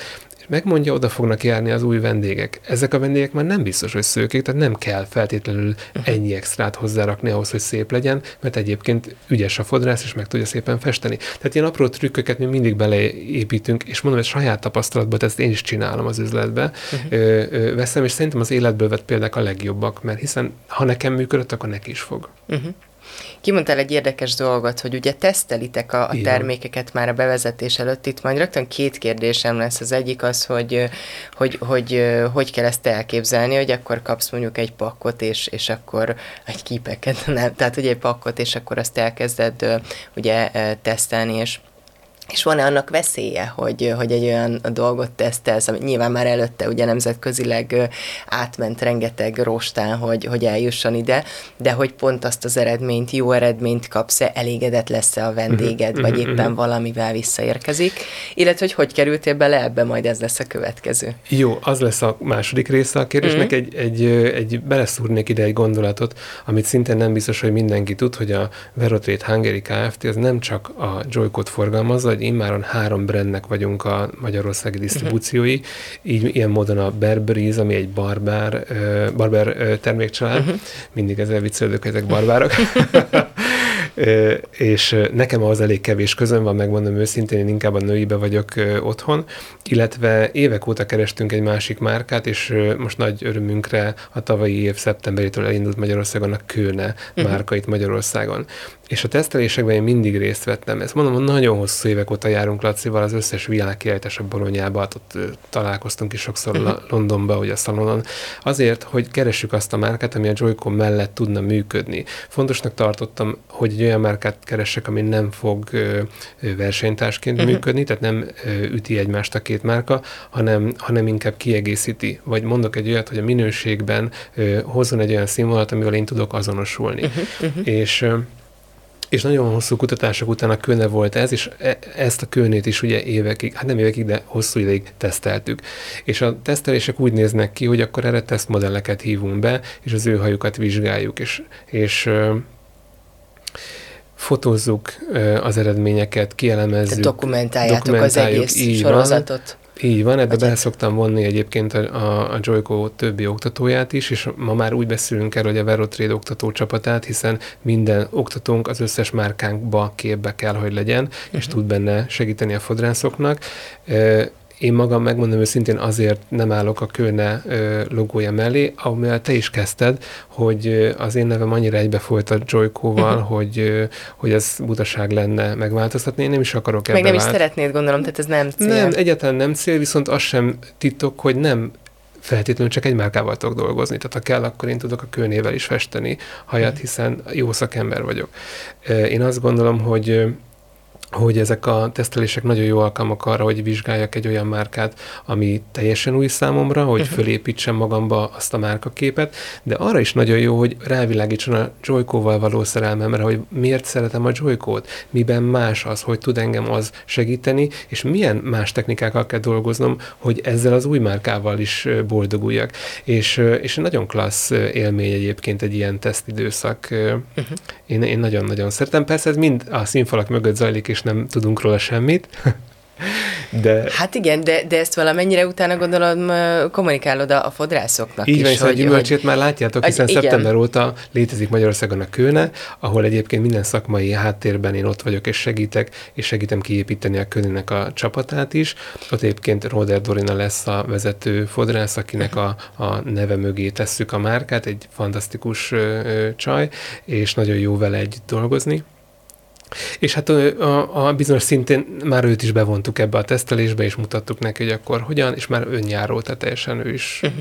Megmondja, oda fognak járni az új vendégek. Ezek a vendégek már nem biztos, hogy szőkék, tehát nem kell feltétlenül ennyi extrát hozzárakni ahhoz, hogy szép legyen, mert egyébként ügyes a fodrász, és meg tudja szépen festeni. Tehát ilyen apró trükköket mi mindig beleépítünk, és mondom, hogy saját tapasztalatban, ezt én is csinálom az üzletbe, uh-huh. ö, ö, veszem, és szerintem az életből vett példák a legjobbak, mert hiszen ha nekem működött, akkor neki is fog. Uh-huh. Kimondtál egy érdekes dolgot, hogy ugye tesztelitek a, a termékeket már a bevezetés előtt. Itt majd rögtön két kérdésem lesz. Az egyik az, hogy hogy, hogy, hogy kell ezt elképzelni, hogy akkor kapsz mondjuk egy pakkot, és, és akkor egy képeket, nem, tehát ugye egy pakkot, és akkor azt elkezded ugye tesztelni, és és van-e annak veszélye, hogy, hogy egy olyan dolgot tesztelsz, ami nyilván már előtte ugye nemzetközileg átment rengeteg rostán, hogy, hogy eljusson ide, de hogy pont azt az eredményt, jó eredményt kapsz-e, elégedett lesz-e a vendéged, uh-huh, vagy uh-huh, éppen uh-huh. valamivel visszaérkezik, illetve hogy hogy kerültél bele ebbe, majd ez lesz a következő. Jó, az lesz a második része a kérdésnek, uh-huh. egy, egy, egy beleszúrnék ide egy gondolatot, amit szintén nem biztos, hogy mindenki tud, hogy a Verotrade Hungary Kft. az nem csak a Joy-Code forgalmazza, hogy immáron három brandnek vagyunk a magyarországi disztribúciói, uh-huh. így ilyen módon a Berberiz, ami egy barbár, barber termékcsalád, uh-huh. mindig ezzel viccelődök, ezek barbárok. és nekem az elég kevés közön van, megmondom őszintén, én inkább a nőibe vagyok otthon, illetve évek óta kerestünk egy másik márkát, és most nagy örömünkre a tavalyi év szeptemberétől elindult Magyarországon a Kőne uh-huh. márka itt Magyarországon. És a tesztelésekben én mindig részt vettem. Ezt mondom, hogy nagyon hosszú évek óta járunk Lacival, az összes világkiállítás a Bolonyába, hát ott találkoztunk is sokszor uh-huh. Londonba, ugye a szalonon, azért, hogy keressük azt a márkát, ami a Joycon mellett tudna működni. Fontosnak tartottam, hogy egy olyan márkát keressek, ami nem fog versenytársként uh-huh. működni, tehát nem üti egymást a két márka, hanem, hanem inkább kiegészíti. Vagy mondok egy olyat, hogy a minőségben hozzon egy olyan színvonalat, amivel én tudok azonosulni. Uh-huh. Uh-huh. És és nagyon hosszú kutatások után a kőne volt ez, és e- ezt a kőnét is ugye évekig, hát nem évekig, de hosszú ideig teszteltük. És a tesztelések úgy néznek ki, hogy akkor erre tesztmodelleket hívunk be, és az ő hajukat vizsgáljuk, és, és fotózzuk az eredményeket, kielemezzük. dokumentáljátok, dokumentáljuk az egész sorozatot. Van, így van, ebbe bele szoktam vonni egyébként a, a, a Joyco többi oktatóját is, és ma már úgy beszélünk erről, hogy a Verotrade oktató csapatát, hiszen minden oktatónk az összes márkánkba képbe kell, hogy legyen, uh-huh. és mhm. tud benne segíteni a fodrászoknak. Én magam megmondom őszintén azért nem állok a Kőne logója mellé, amivel te is kezdted, hogy az én nevem annyira egybefolyt a Joyco-val, uh-huh. hogy, hogy ez butaság lenne megváltoztatni. Én nem is akarok ebbe Meg nem vált. is szeretnéd, gondolom, tehát ez nem cél. Nem, egyáltalán nem cél, viszont az sem titok, hogy nem feltétlenül csak egy márkával tudok dolgozni. Tehát ha kell, akkor én tudok a kőnével is festeni hajat, hiszen jó szakember vagyok. Én azt gondolom, hogy hogy ezek a tesztelések nagyon jó alkalmak arra, hogy vizsgáljak egy olyan márkát, ami teljesen új számomra, hogy uh-huh. fölépítsem magamba azt a márkaképet, de arra is nagyon jó, hogy rávilágítson a Joyko-val való szerelmemre, hogy miért szeretem a Joyko-t, miben más az, hogy tud engem az segíteni, és milyen más technikákkal kell dolgoznom, hogy ezzel az új márkával is boldoguljak. És, és nagyon klassz élmény egyébként egy ilyen tesztidőszak. Uh-huh. Én, én nagyon-nagyon szeretem. Persze ez mind a színfalak mögött zajlik, és nem tudunk róla semmit. De... Hát igen, de, de ezt valamennyire utána gondolom kommunikálod a, a fodrászoknak Így is. Így van, a gyümölcsét hogy... már látjátok, hiszen igen. szeptember óta létezik Magyarországon a Kőne, ahol egyébként minden szakmai háttérben én ott vagyok és segítek, és segítem kiépíteni a Kőnének a csapatát is. Ott egyébként Roder Dorina lesz a vezető fodrász, akinek a, a neve mögé tesszük a márkát, egy fantasztikus ö, ö, csaj, és nagyon jó vele együtt dolgozni. És hát a, a bizonyos szintén már őt is bevontuk ebbe a tesztelésbe, és mutattuk neki, hogy akkor hogyan, és már önjáró, tehát teljesen ő is uh-huh.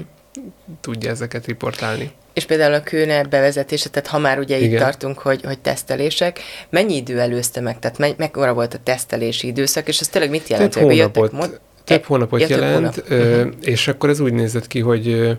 tudja ezeket riportálni. És például a kőne bevezetése, tehát ha már ugye Igen. itt tartunk, hogy, hogy tesztelések, mennyi idő előzte meg? Tehát me, mekkora volt a tesztelési időszak, és ez tényleg mit jelent? Több hónapot, jöttek, több hónapot ja, jelent, több hónap. uh-huh. és akkor ez úgy nézett ki, hogy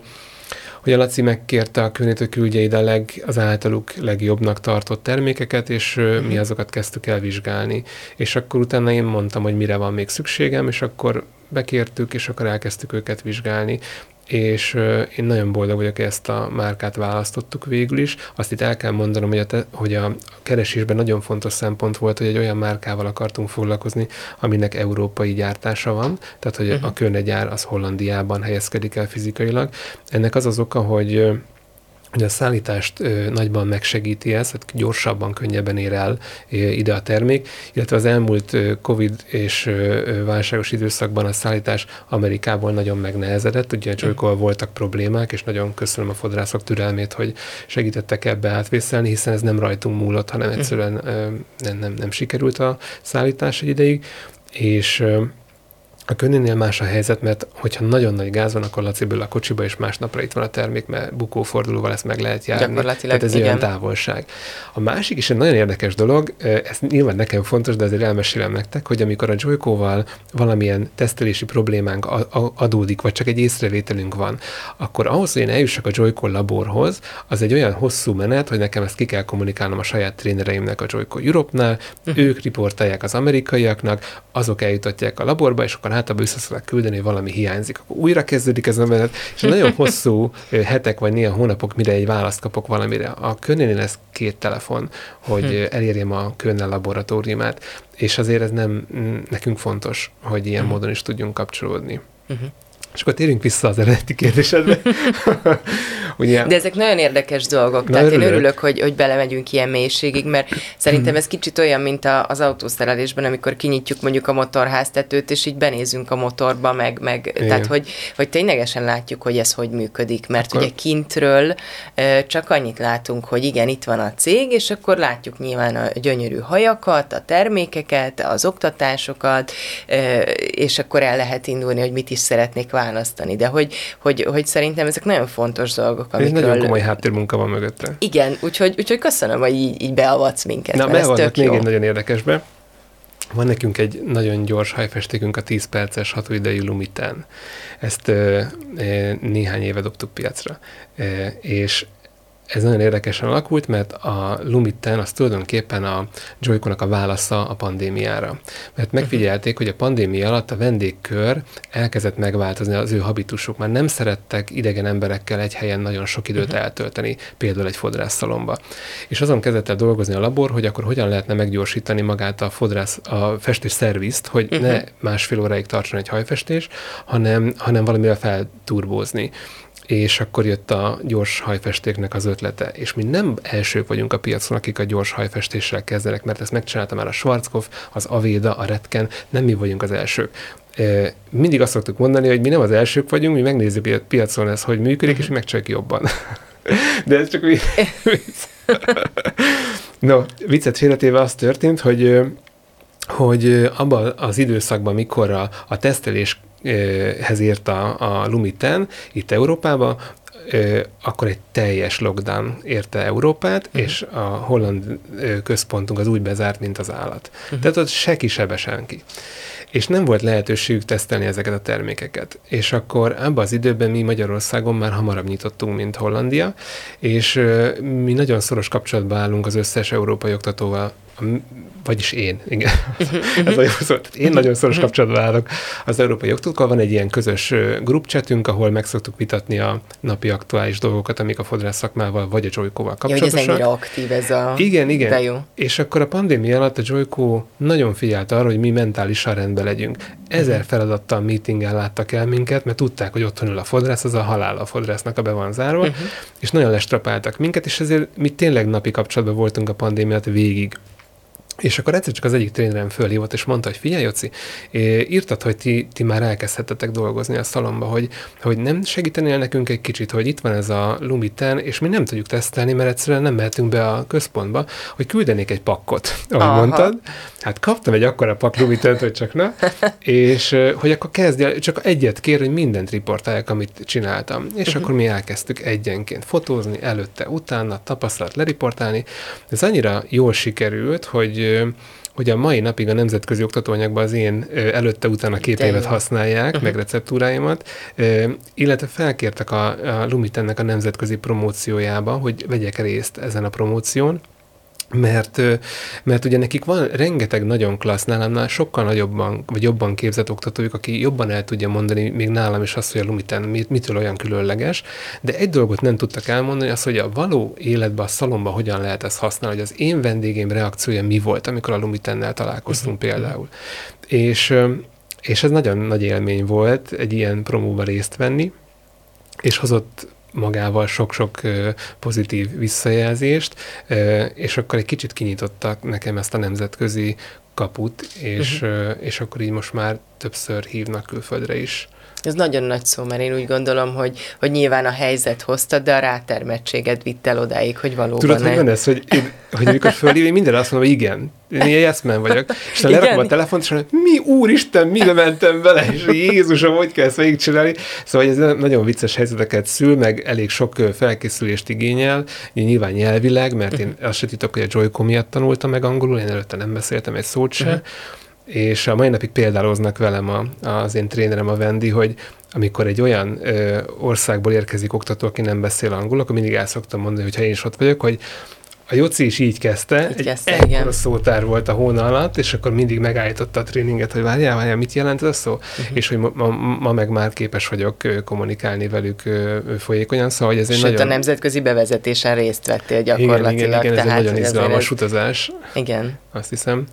hogy a Laci megkérte a hogy küldje ide a leg, az általuk legjobbnak tartott termékeket, és mi mhm. azokat kezdtük el vizsgálni. És akkor utána én mondtam, hogy mire van még szükségem, és akkor bekértük, és akkor elkezdtük őket vizsgálni és én nagyon boldog vagyok, hogy ezt a márkát választottuk végül is. Azt itt el kell mondanom, hogy a, te, hogy a keresésben nagyon fontos szempont volt, hogy egy olyan márkával akartunk foglalkozni, aminek európai gyártása van, tehát hogy uh-huh. a Kölne az Hollandiában helyezkedik el fizikailag. Ennek az az oka, hogy hogy a szállítást ö, nagyban megsegíti ez, hogy gyorsabban, könnyebben ér el ö, ide a termék, illetve az elmúlt ö, Covid és ö, válságos időszakban a szállítás Amerikából nagyon megnehezedett, ugye Joyko voltak problémák, és nagyon köszönöm a fodrászok türelmét, hogy segítettek ebbe átvészelni, hiszen ez nem rajtunk múlott, hanem egyszerűen ö, nem, nem, nem sikerült a szállítás egy ideig, és ö, a könnénél más a helyzet, mert hogyha nagyon nagy gáz van, akkor Laciből a kocsiba, és másnapra itt van a termék, mert bukófordulóval ezt meg lehet járni. Tehát ez igen. olyan távolság. A másik is egy nagyon érdekes dolog, ez nyilván nekem fontos, de azért elmesélem nektek, hogy amikor a Joyko-val valamilyen tesztelési problémánk adódik, vagy csak egy észrevételünk van, akkor ahhoz, hogy én eljussak a Joyko laborhoz, az egy olyan hosszú menet, hogy nekem ezt ki kell kommunikálnom a saját trénereimnek a Joyko Europe-nál, uh-huh. ők riportálják az amerikaiaknak, azok eljutatják a laborba, és akkor általában vissza szokták küldeni, hogy valami hiányzik. Akkor újra kezdődik ez a menet, és nagyon hosszú hetek vagy néha hónapok, mire egy választ kapok valamire. A könnél ez két telefon, hogy hm. elérjem a könnel laboratóriumát, és azért ez nem nekünk fontos, hogy ilyen hm. módon is tudjunk kapcsolódni. Uh-huh. És akkor térjünk vissza az eredeti kérdésedbe. Ugye, De ezek nagyon érdekes dolgok, tehát örülök. én örülök, hogy, hogy belemegyünk ilyen mélységig, mert szerintem ez kicsit olyan, mint a, az autószerelésben, amikor kinyitjuk mondjuk a motorháztetőt, és így benézünk a motorba, meg, meg tehát hogy, hogy ténylegesen látjuk, hogy ez hogy működik, mert akkor... ugye kintről csak annyit látunk, hogy igen, itt van a cég, és akkor látjuk nyilván a gyönyörű hajakat, a termékeket, az oktatásokat, és akkor el lehet indulni, hogy mit is szeretnék választani, de hogy, hogy, hogy szerintem ezek nagyon fontos dolgok. Amikről... Ez nagyon komoly háttérmunka van mögötte. Igen, úgyhogy, úgyhogy köszönöm, hogy így, így beavatsz minket. Na, beavatnak még jó. egy nagyon érdekesbe. Van nekünk egy nagyon gyors hajfestékünk, a 10 perces hatóidejű Lumiten. Ezt ö, néhány éve dobtuk piacra. E, és ez nagyon érdekesen alakult, mert a Lumiten az tulajdonképpen a Joyconak a válasza a pandémiára. Mert megfigyelték, hogy a pandémia alatt a vendégkör elkezdett megváltozni az ő habitusuk. Már nem szerettek idegen emberekkel egy helyen nagyon sok időt uh-huh. eltölteni, például egy fodrászszalomba. És azon kezdett el dolgozni a labor, hogy akkor hogyan lehetne meggyorsítani magát a fodrász, a festő szervizt, hogy ne másfél óráig tartson egy hajfestés, hanem, hanem valamivel felturbózni és akkor jött a gyors hajfestéknek az ötlete. És mi nem elsők vagyunk a piacon, akik a gyors hajfestéssel kezdenek, mert ezt megcsinálta már a Schwarzkopf, az Aveda, a Redken, nem mi vagyunk az elsők. Mindig azt szoktuk mondani, hogy mi nem az elsők vagyunk, mi megnézzük a piacon ez, hogy működik, és mi megcsináljuk jobban. De ez csak vicc. no, viccet félretéve az történt, hogy hogy abban az időszakban, mikor a, a tesztelés hez ért a, a Lumiten itt Európába, akkor egy teljes lockdown érte Európát, uh-huh. és a holland központunk az úgy bezárt, mint az állat. Uh-huh. Tehát ott se ki, sebe senki. És nem volt lehetőségük tesztelni ezeket a termékeket. És akkor abban az időben mi Magyarországon már hamarabb nyitottunk, mint Hollandia, és mi nagyon szoros kapcsolatban állunk az összes európai oktatóval, vagyis én, igen. Ez nagyon szó. Én nagyon szoros kapcsolatban állok az európai oktatókkal. Van egy ilyen közös grupcsetünk, ahol meg szoktuk vitatni a napi aktuális dolgokat, amik a fodrász szakmával vagy a Joyko-val kapcsolatosak. Ja, hogy ez aktív ez a... Igen, igen. De jó. És akkor a pandémia alatt a Joyko nagyon figyelt arra, hogy mi mentálisan rendben legyünk. Ezer feladattal, meetingen láttak el minket, mert tudták, hogy otthon ül a fodrász, az a halál a fodrásznak a be van zárva, uh-huh. és nagyon lestrapáltak minket, és ezért mi tényleg napi kapcsolatban voltunk a pandémiát végig És akkor egyszer csak az egyik trénerem fölhívott, és mondta, hogy figyelj, Joci, írtad, hogy ti, ti már elkezdhetetek dolgozni a szalomba, hogy, hogy nem segítenél nekünk egy kicsit, hogy itt van ez a Lumiten, és mi nem tudjuk tesztelni, mert egyszerűen nem mehetünk be a központba, hogy küldenék egy pakkot, ahogy Aha. mondtad. Hát kaptam egy akkora pak hogy csak na, és hogy akkor kezdj csak egyet kér, hogy mindent riportálják, amit csináltam. És uh-huh. akkor mi elkezdtük egyenként fotózni, előtte, utána, tapasztalat leriportálni. Ez annyira jól sikerült, hogy hogy a mai napig a nemzetközi oktatóanyagban az én előtte-utána képeimet használják, uh-huh. meg receptúráimat, illetve felkértek a, a Lumitennek a nemzetközi promóciójába, hogy vegyek részt ezen a promóción, mert, mert ugye nekik van rengeteg nagyon klassz nálamnál, sokkal nagyobban, vagy jobban képzett oktatójuk, aki jobban el tudja mondani még nálam is azt, hogy a Lumiten mit, mitől olyan különleges, de egy dolgot nem tudtak elmondani, az, hogy a való életben, a szalomban hogyan lehet ezt használni, hogy az én vendégém reakciója mi volt, amikor a Lumitennel találkoztunk uh-huh. például. És, és ez nagyon nagy élmény volt egy ilyen promóban részt venni, és hozott magával sok-sok pozitív visszajelzést, és akkor egy kicsit kinyitottak nekem ezt a nemzetközi kaput, és, uh-huh. és akkor így most már többször hívnak külföldre is. Ez nagyon nagy szó, mert én úgy gondolom, hogy, hogy nyilván a helyzet hozta, de a rátermettséged vitt el odáig, hogy valóban... Tudod, hogy van ez, hogy, én, hogy amikor fölhív, én mindenre azt mondom, hogy igen. Én ilyen eszmen vagyok. És ha lerakom a telefont, és mondom, mi úristen, mi mentem bele, és Jézusom, hogy kell ezt végigcsinálni. Szóval ez nagyon vicces helyzeteket szül, meg elég sok felkészülést igényel, nyilván nyelvileg, mert én azt se titok, hogy a Joyco miatt tanultam meg angolul, én előtte nem beszéltem egy szót se. Uh-huh és a mai napig példáloznak velem a, az én trénerem, a Vendi, hogy amikor egy olyan ö, országból érkezik oktató, aki nem beszél angol, akkor mindig el szoktam mondani, hogy ha én is ott vagyok, hogy a Joci is így kezdte, így kezdte egy igen. szótár volt a hóna alatt, és akkor mindig megállította a tréninget, hogy várjál, várjál, mit jelent ez a szó? Uh-huh. És hogy ma, ma, ma meg már képes vagyok kommunikálni velük folyékonyan, szóval hogy ez egy Sőt, nagyon... a nemzetközi bevezetésen részt vettél gyakorlatilag. Igen, igen, igen ez egy nagyon izgalmas ez utazás. Igen. Azt hiszem.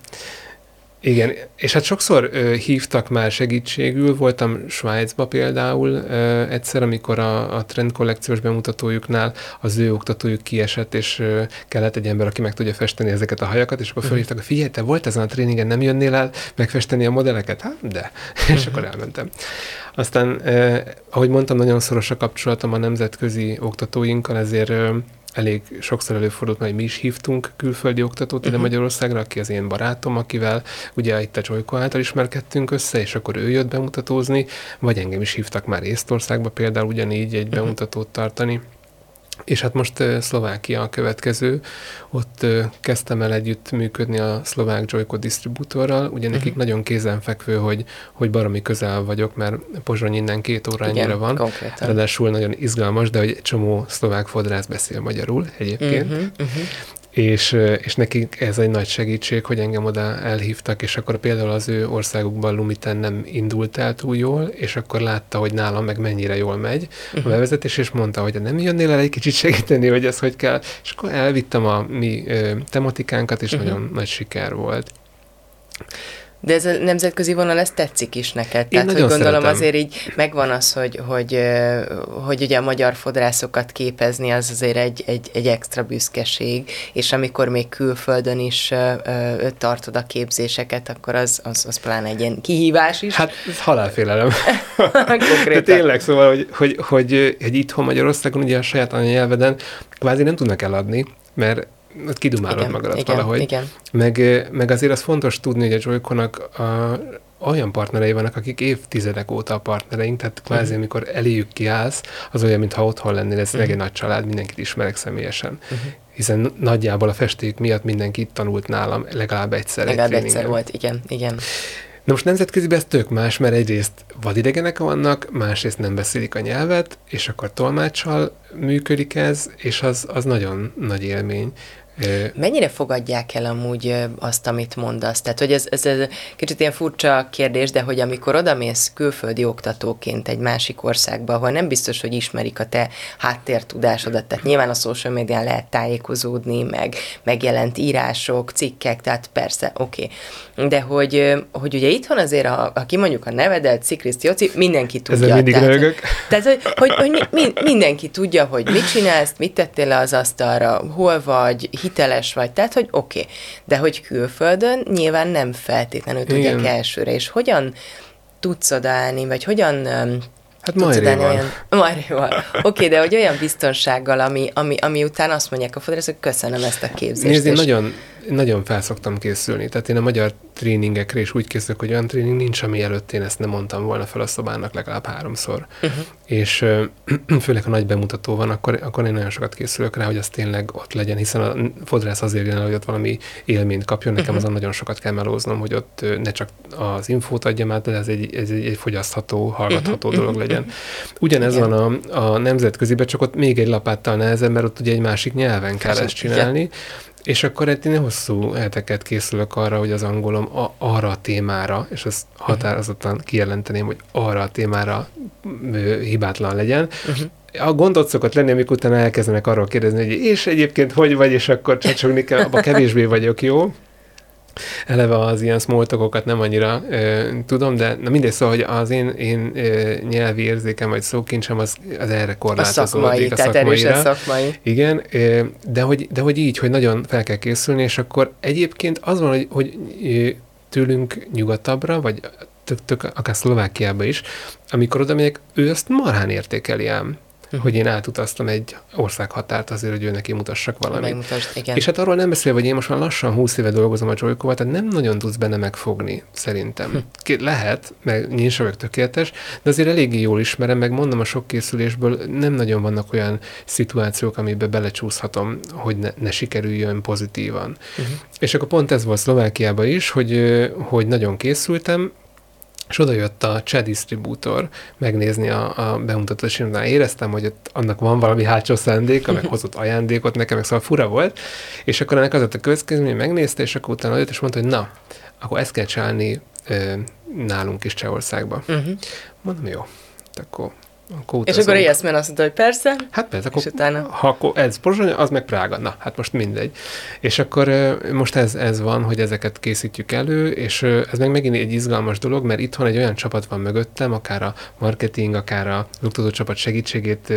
Igen, és hát sokszor ö, hívtak már segítségül, voltam Svájcba például ö, egyszer, amikor a, a trend kollekciós bemutatójuknál az ő oktatójuk kiesett, és ö, kellett egy ember, aki meg tudja festeni ezeket a hajakat, és akkor mhm. felhívtak, hogy figyelj, te volt ezen a tréningen, nem jönnél el megfesteni a modelleket? Hát, de. és mhm. akkor elmentem. Aztán, eh, ahogy mondtam, nagyon szoros a kapcsolatom a nemzetközi oktatóinkkal, ezért eh, elég sokszor előfordult, hogy mi is hívtunk külföldi oktatót ide uh-huh. Magyarországra, aki az én barátom, akivel ugye itt a Joyko által ismerkedtünk össze, és akkor ő jött bemutatózni, vagy engem is hívtak már Észtországba például ugyanígy egy uh-huh. bemutatót tartani. És hát most Szlovákia a következő, ott kezdtem el együtt működni a szlovák Joyco disztribútorral, ugye nekik uh-huh. nagyon kézenfekvő, hogy, hogy baromi közel vagyok, mert Pozsony innen két órányira van. Konkrétan. Ráadásul nagyon izgalmas, de hogy egy csomó szlovák fodrász beszél magyarul egyébként. Uh-huh, uh-huh és, és nekik ez egy nagy segítség, hogy engem oda elhívtak, és akkor például az ő országukban Lumiten nem indult el túl jól, és akkor látta, hogy nálam meg mennyire jól megy a mhm. bevezetés, és mondta, hogy nem jönnél el egy kicsit segíteni, hogy ez hogy kell, és akkor elvittem a mi ö, tematikánkat, és uh-huh. nagyon nagy siker volt. De ez a nemzetközi vonal, ez tetszik is neked? Én Tehát, hogy gondolom szeretem. azért így megvan az, hogy, hogy, hogy ugye a magyar fodrászokat képezni, az azért egy, egy, egy extra büszkeség, és amikor még külföldön is tartod a képzéseket, akkor az, az, az pláne egy ilyen kihívás is. Hát ez halálfélelem. De tényleg, szóval, hogy, hogy, hogy, hogy itthon Magyarországon ugye a saját anyanyelveden kvázi nem tudnak eladni, mert kidumálod igen, magadat igen, valahogy. Igen. Meg, meg azért az fontos tudni, hogy a Joyconak a, olyan partnerei vannak, akik évtizedek óta a partnereink, tehát kvázi, uh-huh. amikor eléjük kiállsz, az olyan, mintha otthon lennél, ez uh-huh. egy nagy család, mindenkit ismerek személyesen. Uh-huh. Hiszen nagyjából a festék miatt mindenki itt tanult nálam legalább egyszer. Legalább egy egyszer volt, igen, igen. Na most nemzetközi ez tök más, mert egyrészt vadidegenek vannak, másrészt nem beszélik a nyelvet, és akkor tolmáccsal működik ez, és az, az nagyon nagy élmény. Mennyire fogadják el amúgy azt, amit mondasz? Tehát, hogy ez, ez, ez kicsit ilyen furcsa kérdés, de hogy amikor odamész külföldi oktatóként egy másik országba, ahol nem biztos, hogy ismerik a te háttértudásodat, tehát nyilván a social médián lehet tájékozódni, meg megjelent írások, cikkek, tehát persze, oké. Okay. De hogy, hogy ugye itthon azért, ha, ha kimondjuk a nevedet, Szikriszt Joci, mindenki tudja. Ezzel mindig tehát, tehát, hogy, hogy, hogy mi, mindenki tudja, hogy mit csinálsz, mit tettél le az asztalra, hol vagy, hiteles vagy, tehát, hogy oké. Okay. De hogy külföldön nyilván nem feltétlenül tudják Igen. elsőre, és hogyan tudsz odaállni, vagy hogyan Hát Majréval. Olyan... Majréval. Oké, okay, de hogy olyan biztonsággal, ami, ami, ami után azt mondják a fodrászok, köszönöm ezt a képzést. Nézd, én és... nagyon, nagyon felszoktam készülni. Tehát én a magyar tréningekre is úgy készülök, hogy olyan tréning nincs, ami előtt én ezt nem mondtam volna fel a szobának legalább háromszor. Uh-huh. És főleg, ha nagy bemutató van, akkor, akkor én nagyon sokat készülök rá, hogy az tényleg ott legyen, hiszen a fodrász azért jön el, hogy ott valami élményt kapjon. Nekem uh-huh. azon nagyon sokat kell melóznom, hogy ott ne csak az infót adjam át, de ez egy, ez egy, egy fogyasztható, hallgatható uh-huh. dolog legyen. Ugyanez Igen. van a, a nemzetköziben, csak ott még egy lapáttal nehezebb, mert ott ugye egy másik nyelven kell ezt csinálni. Igen. És akkor egy én hosszú heteket készülök arra, hogy az angolom a, arra a témára, és ezt határozottan kijelenteném, hogy arra a témára ö, hibátlan legyen. Uh-huh. A gondot szokott lenni, amikor utána elkezdenek arról kérdezni, hogy és egyébként hogy vagy, és akkor csacsogni kell, abban kevésbé vagyok jó eleve az ilyen smoltokokat nem annyira ö, tudom, de na mindegy, szóval, hogy az én, én ö, nyelvi érzékem vagy szókincsem az, az erre korlátozódik. A szakmai, a tehát erősen szakmai. Igen, ö, de, hogy, de hogy így, hogy nagyon fel kell készülni, és akkor egyébként az van, hogy, hogy tőlünk nyugatabbra, vagy tök, tök, akár Szlovákiába is, amikor oda megyek, ő ezt marhán értékeli ám uh-huh. hogy én átutaztam egy országhatárt azért, hogy ő neki mutassak valamit. Megmutasd, igen. És hát arról nem beszélve, hogy én most már lassan 20 éve dolgozom a joy tehát nem nagyon tudsz benne megfogni, szerintem. Hm. Lehet, meg nincs vagyok tökéletes, de azért eléggé jól ismerem, meg mondom a sok készülésből, nem nagyon vannak olyan szituációk, amiben belecsúszhatom, hogy ne, ne sikerüljön pozitívan. Uh-huh. És akkor pont ez volt Szlovákiában is, hogy, hogy nagyon készültem, és oda jött a cseh disztribútor megnézni a, a bemutatást, és éreztem, hogy ott annak van valami hátsó szándéka, meg hozott ajándékot nekem, meg szóval fura volt, és akkor ennek az a következmény, hogy megnézte, és akkor utána jött, és mondta, hogy na, akkor ezt kell csinálni ö, nálunk is Csehországba. Uh-huh. Mondom, jó, akkor akkor és akkor Ijeszmen azt mondta, hogy persze. Hát persze, akkor, utána... ha akkor ez Pozsony, az meg Prága. Na, hát most mindegy. És akkor most ez, ez van, hogy ezeket készítjük elő, és ez meg megint egy izgalmas dolog, mert itthon egy olyan csapat van mögöttem, akár a marketing, akár a luktató csapat segítségét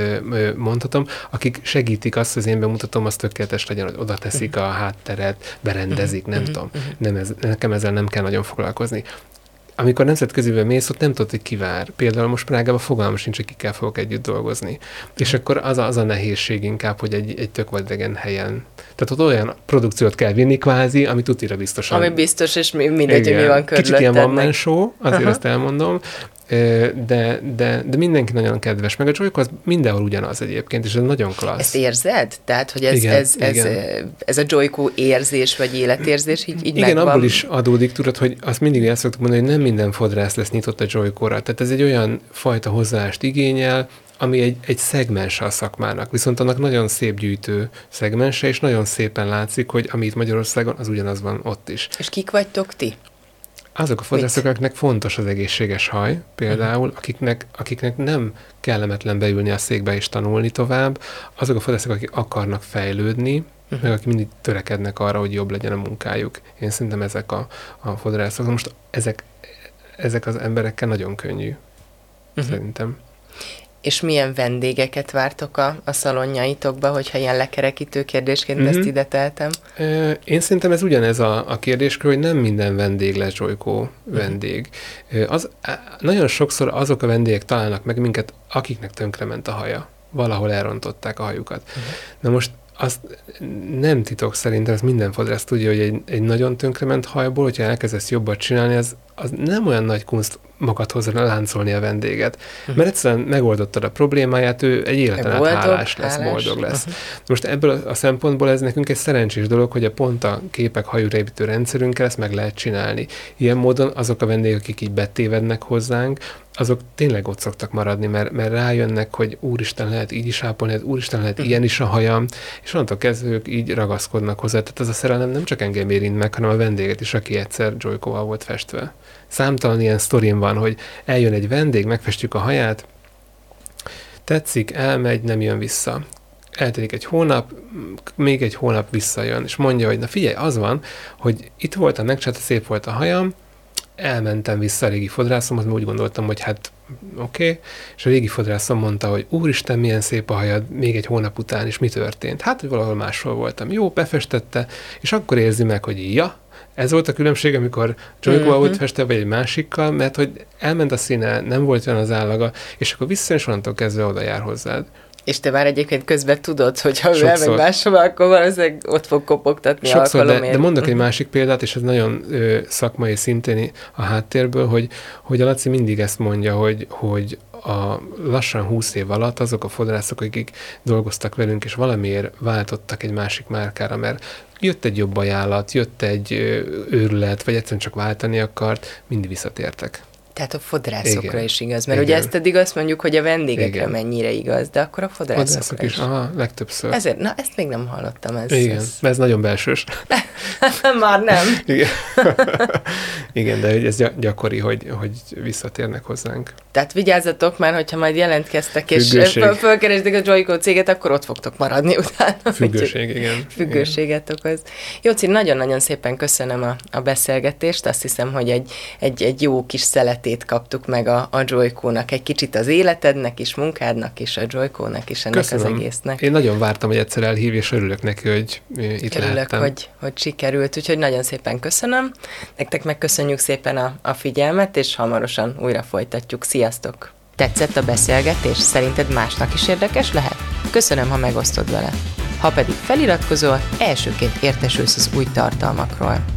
mondhatom, akik segítik azt, hogy az én bemutatom, az tökéletes legyen, hogy oda teszik a hátteret, berendezik, nem uh-huh. tudom. Uh-huh. Nem ez, nekem ezzel nem kell nagyon foglalkozni amikor nemzetköziben mész, ott nem tudod, hogy kivár. Például most Prágában fogalmam sincs, hogy kikkel fogok együtt dolgozni. És akkor az a, az a nehézség inkább, hogy egy, egy tök vadidegen helyen. Tehát ott olyan produkciót kell vinni kvázi, ami tutira biztosan. Ami biztos, és mindegy, hogy mi van körülötted. Kicsit ilyen van show, azért Aha. azt elmondom, de, de, de mindenki nagyon kedves. Meg a Joyko az mindenhol ugyanaz egyébként, és ez nagyon klassz. Ezt érzed? Tehát, hogy ez, igen, ez, ez, igen. ez a Joyko érzés, vagy életérzés így, így Igen, megvan? abból is adódik, tudod, hogy azt mindig el szoktuk mondani, hogy nem minden fodrász lesz nyitott a Joyko-ra. Tehát ez egy olyan fajta hozzáást igényel, ami egy, egy szegmense a szakmának, viszont annak nagyon szép gyűjtő szegmense, és nagyon szépen látszik, hogy amit Magyarországon, az ugyanaz van ott is. És kik vagytok ti? Azok a akiknek fontos az egészséges haj, például, akiknek, akiknek nem kellemetlen beülni a székbe és tanulni tovább, azok a fodrászok, akik akarnak fejlődni, uh-huh. meg akik mindig törekednek arra, hogy jobb legyen a munkájuk. Én szerintem ezek a, a fodrászok. Most ezek, ezek az emberekkel nagyon könnyű, uh-huh. szerintem. És milyen vendégeket vártok a, a szalonjaitokba, hogyha ilyen lekerekítő kérdésként mm-hmm. ezt ide teltem? Én szerintem ez ugyanez a, a kérdéskör, hogy nem minden vendég lesz Zsolykó mm-hmm. vendég. Az, nagyon sokszor azok a vendégek találnak meg minket, akiknek tönkrement a haja. Valahol elrontották a hajukat. Mm-hmm. Na most azt nem titok szerintem, ez minden fodrász tudja, hogy egy, egy nagyon tönkrement hajból, hogyha elkezdesz jobbat csinálni, az, az nem olyan nagy kunst magadhoz láncolni a vendéget. Uh-huh. Mert egyszerűen megoldottad a problémáját, ő egy életen át hálás lesz, hálás. boldog lesz. Uh-huh. Most ebből a szempontból ez nekünk egy szerencsés dolog, hogy a pont a képek hajúrépítő rendszerünkkel ezt meg lehet csinálni. Ilyen módon azok a vendégek, akik így betévednek hozzánk, azok tényleg ott szoktak maradni, mert, mert rájönnek, hogy úristen lehet így is ápolni, hát úristen lehet ilyen is a hajam, és onnantól kezdve ők így ragaszkodnak hozzá. Tehát ez a szerelem nem csak engem érint meg, hanem a vendéget is, aki egyszer Joykóval volt festve. Számtalan ilyen sztorim van, hogy eljön egy vendég, megfestjük a haját, tetszik, elmegy, nem jön vissza. Eltelik egy hónap, még egy hónap visszajön, és mondja, hogy na figyelj, az van, hogy itt voltam, megcsinálta, szép volt a hajam, elmentem vissza a régi fodrászomhoz, mert úgy gondoltam, hogy hát oké, okay. és a régi fodrászom mondta, hogy úristen, milyen szép a hajad, még egy hónap után, és mi történt? Hát, hogy valahol máshol voltam. Jó, befestette, és akkor érzi meg, hogy ja, ez volt a különbség, amikor Joyko mm-hmm. volt festve, vagy egy másikkal, mert hogy elment a színe, nem volt olyan az állaga, és akkor vissza, és onnantól kezdve oda jár hozzád. És te már egyébként közben tudod, hogy ha ő elmegy máshova, akkor valószínűleg ott fog kopogtatni Sokszor, de, de mondok egy mhm. másik példát, és ez nagyon ö, szakmai szintén a háttérből, hogy, hogy a Laci mindig ezt mondja, hogy, hogy a lassan 20 év alatt azok a fodrászok, akik dolgoztak velünk, és valamiért váltottak egy másik márkára, mert jött egy jobb ajánlat, jött egy őrület, vagy egyszerűen csak váltani akart, mind visszatértek. Tehát a fodrászokra Igen. is igaz, mert Igen. ugye ezt eddig azt mondjuk, hogy a vendégekre Igen. mennyire igaz, de akkor a fodrászokra Fodrászok is. is. Aha, legtöbbször. Ezért, na ezt még nem hallottam. Ez, Igen, ez, ez nagyon belsős. Már nem. Igen. Igen, de ez gyakori, hogy, hogy visszatérnek hozzánk. Tehát vigyázzatok már, hogyha majd jelentkeztek, és fölkeresdik a Joyco céget, akkor ott fogtok maradni utána. Függőség, igen. Függőséget igen. okoz. Jóci, nagyon-nagyon szépen köszönöm a, a beszélgetést. Azt hiszem, hogy egy, egy, egy jó kis szelet részletét kaptuk meg a, a Joyko-nak, egy kicsit az életednek is, munkádnak is, a Joyko-nak is, ennek Köszönöm. az egésznek. Én nagyon vártam, hogy egyszer elhív, és örülök neki, hogy itt Örülök, lehettem. hogy, hogy sikerült, úgyhogy nagyon szépen köszönöm. Nektek megköszönjük szépen a, a figyelmet, és hamarosan újra folytatjuk. Sziasztok! Tetszett a beszélgetés? Szerinted másnak is érdekes lehet? Köszönöm, ha megosztod vele. Ha pedig feliratkozol, elsőként értesülsz az új tartalmakról.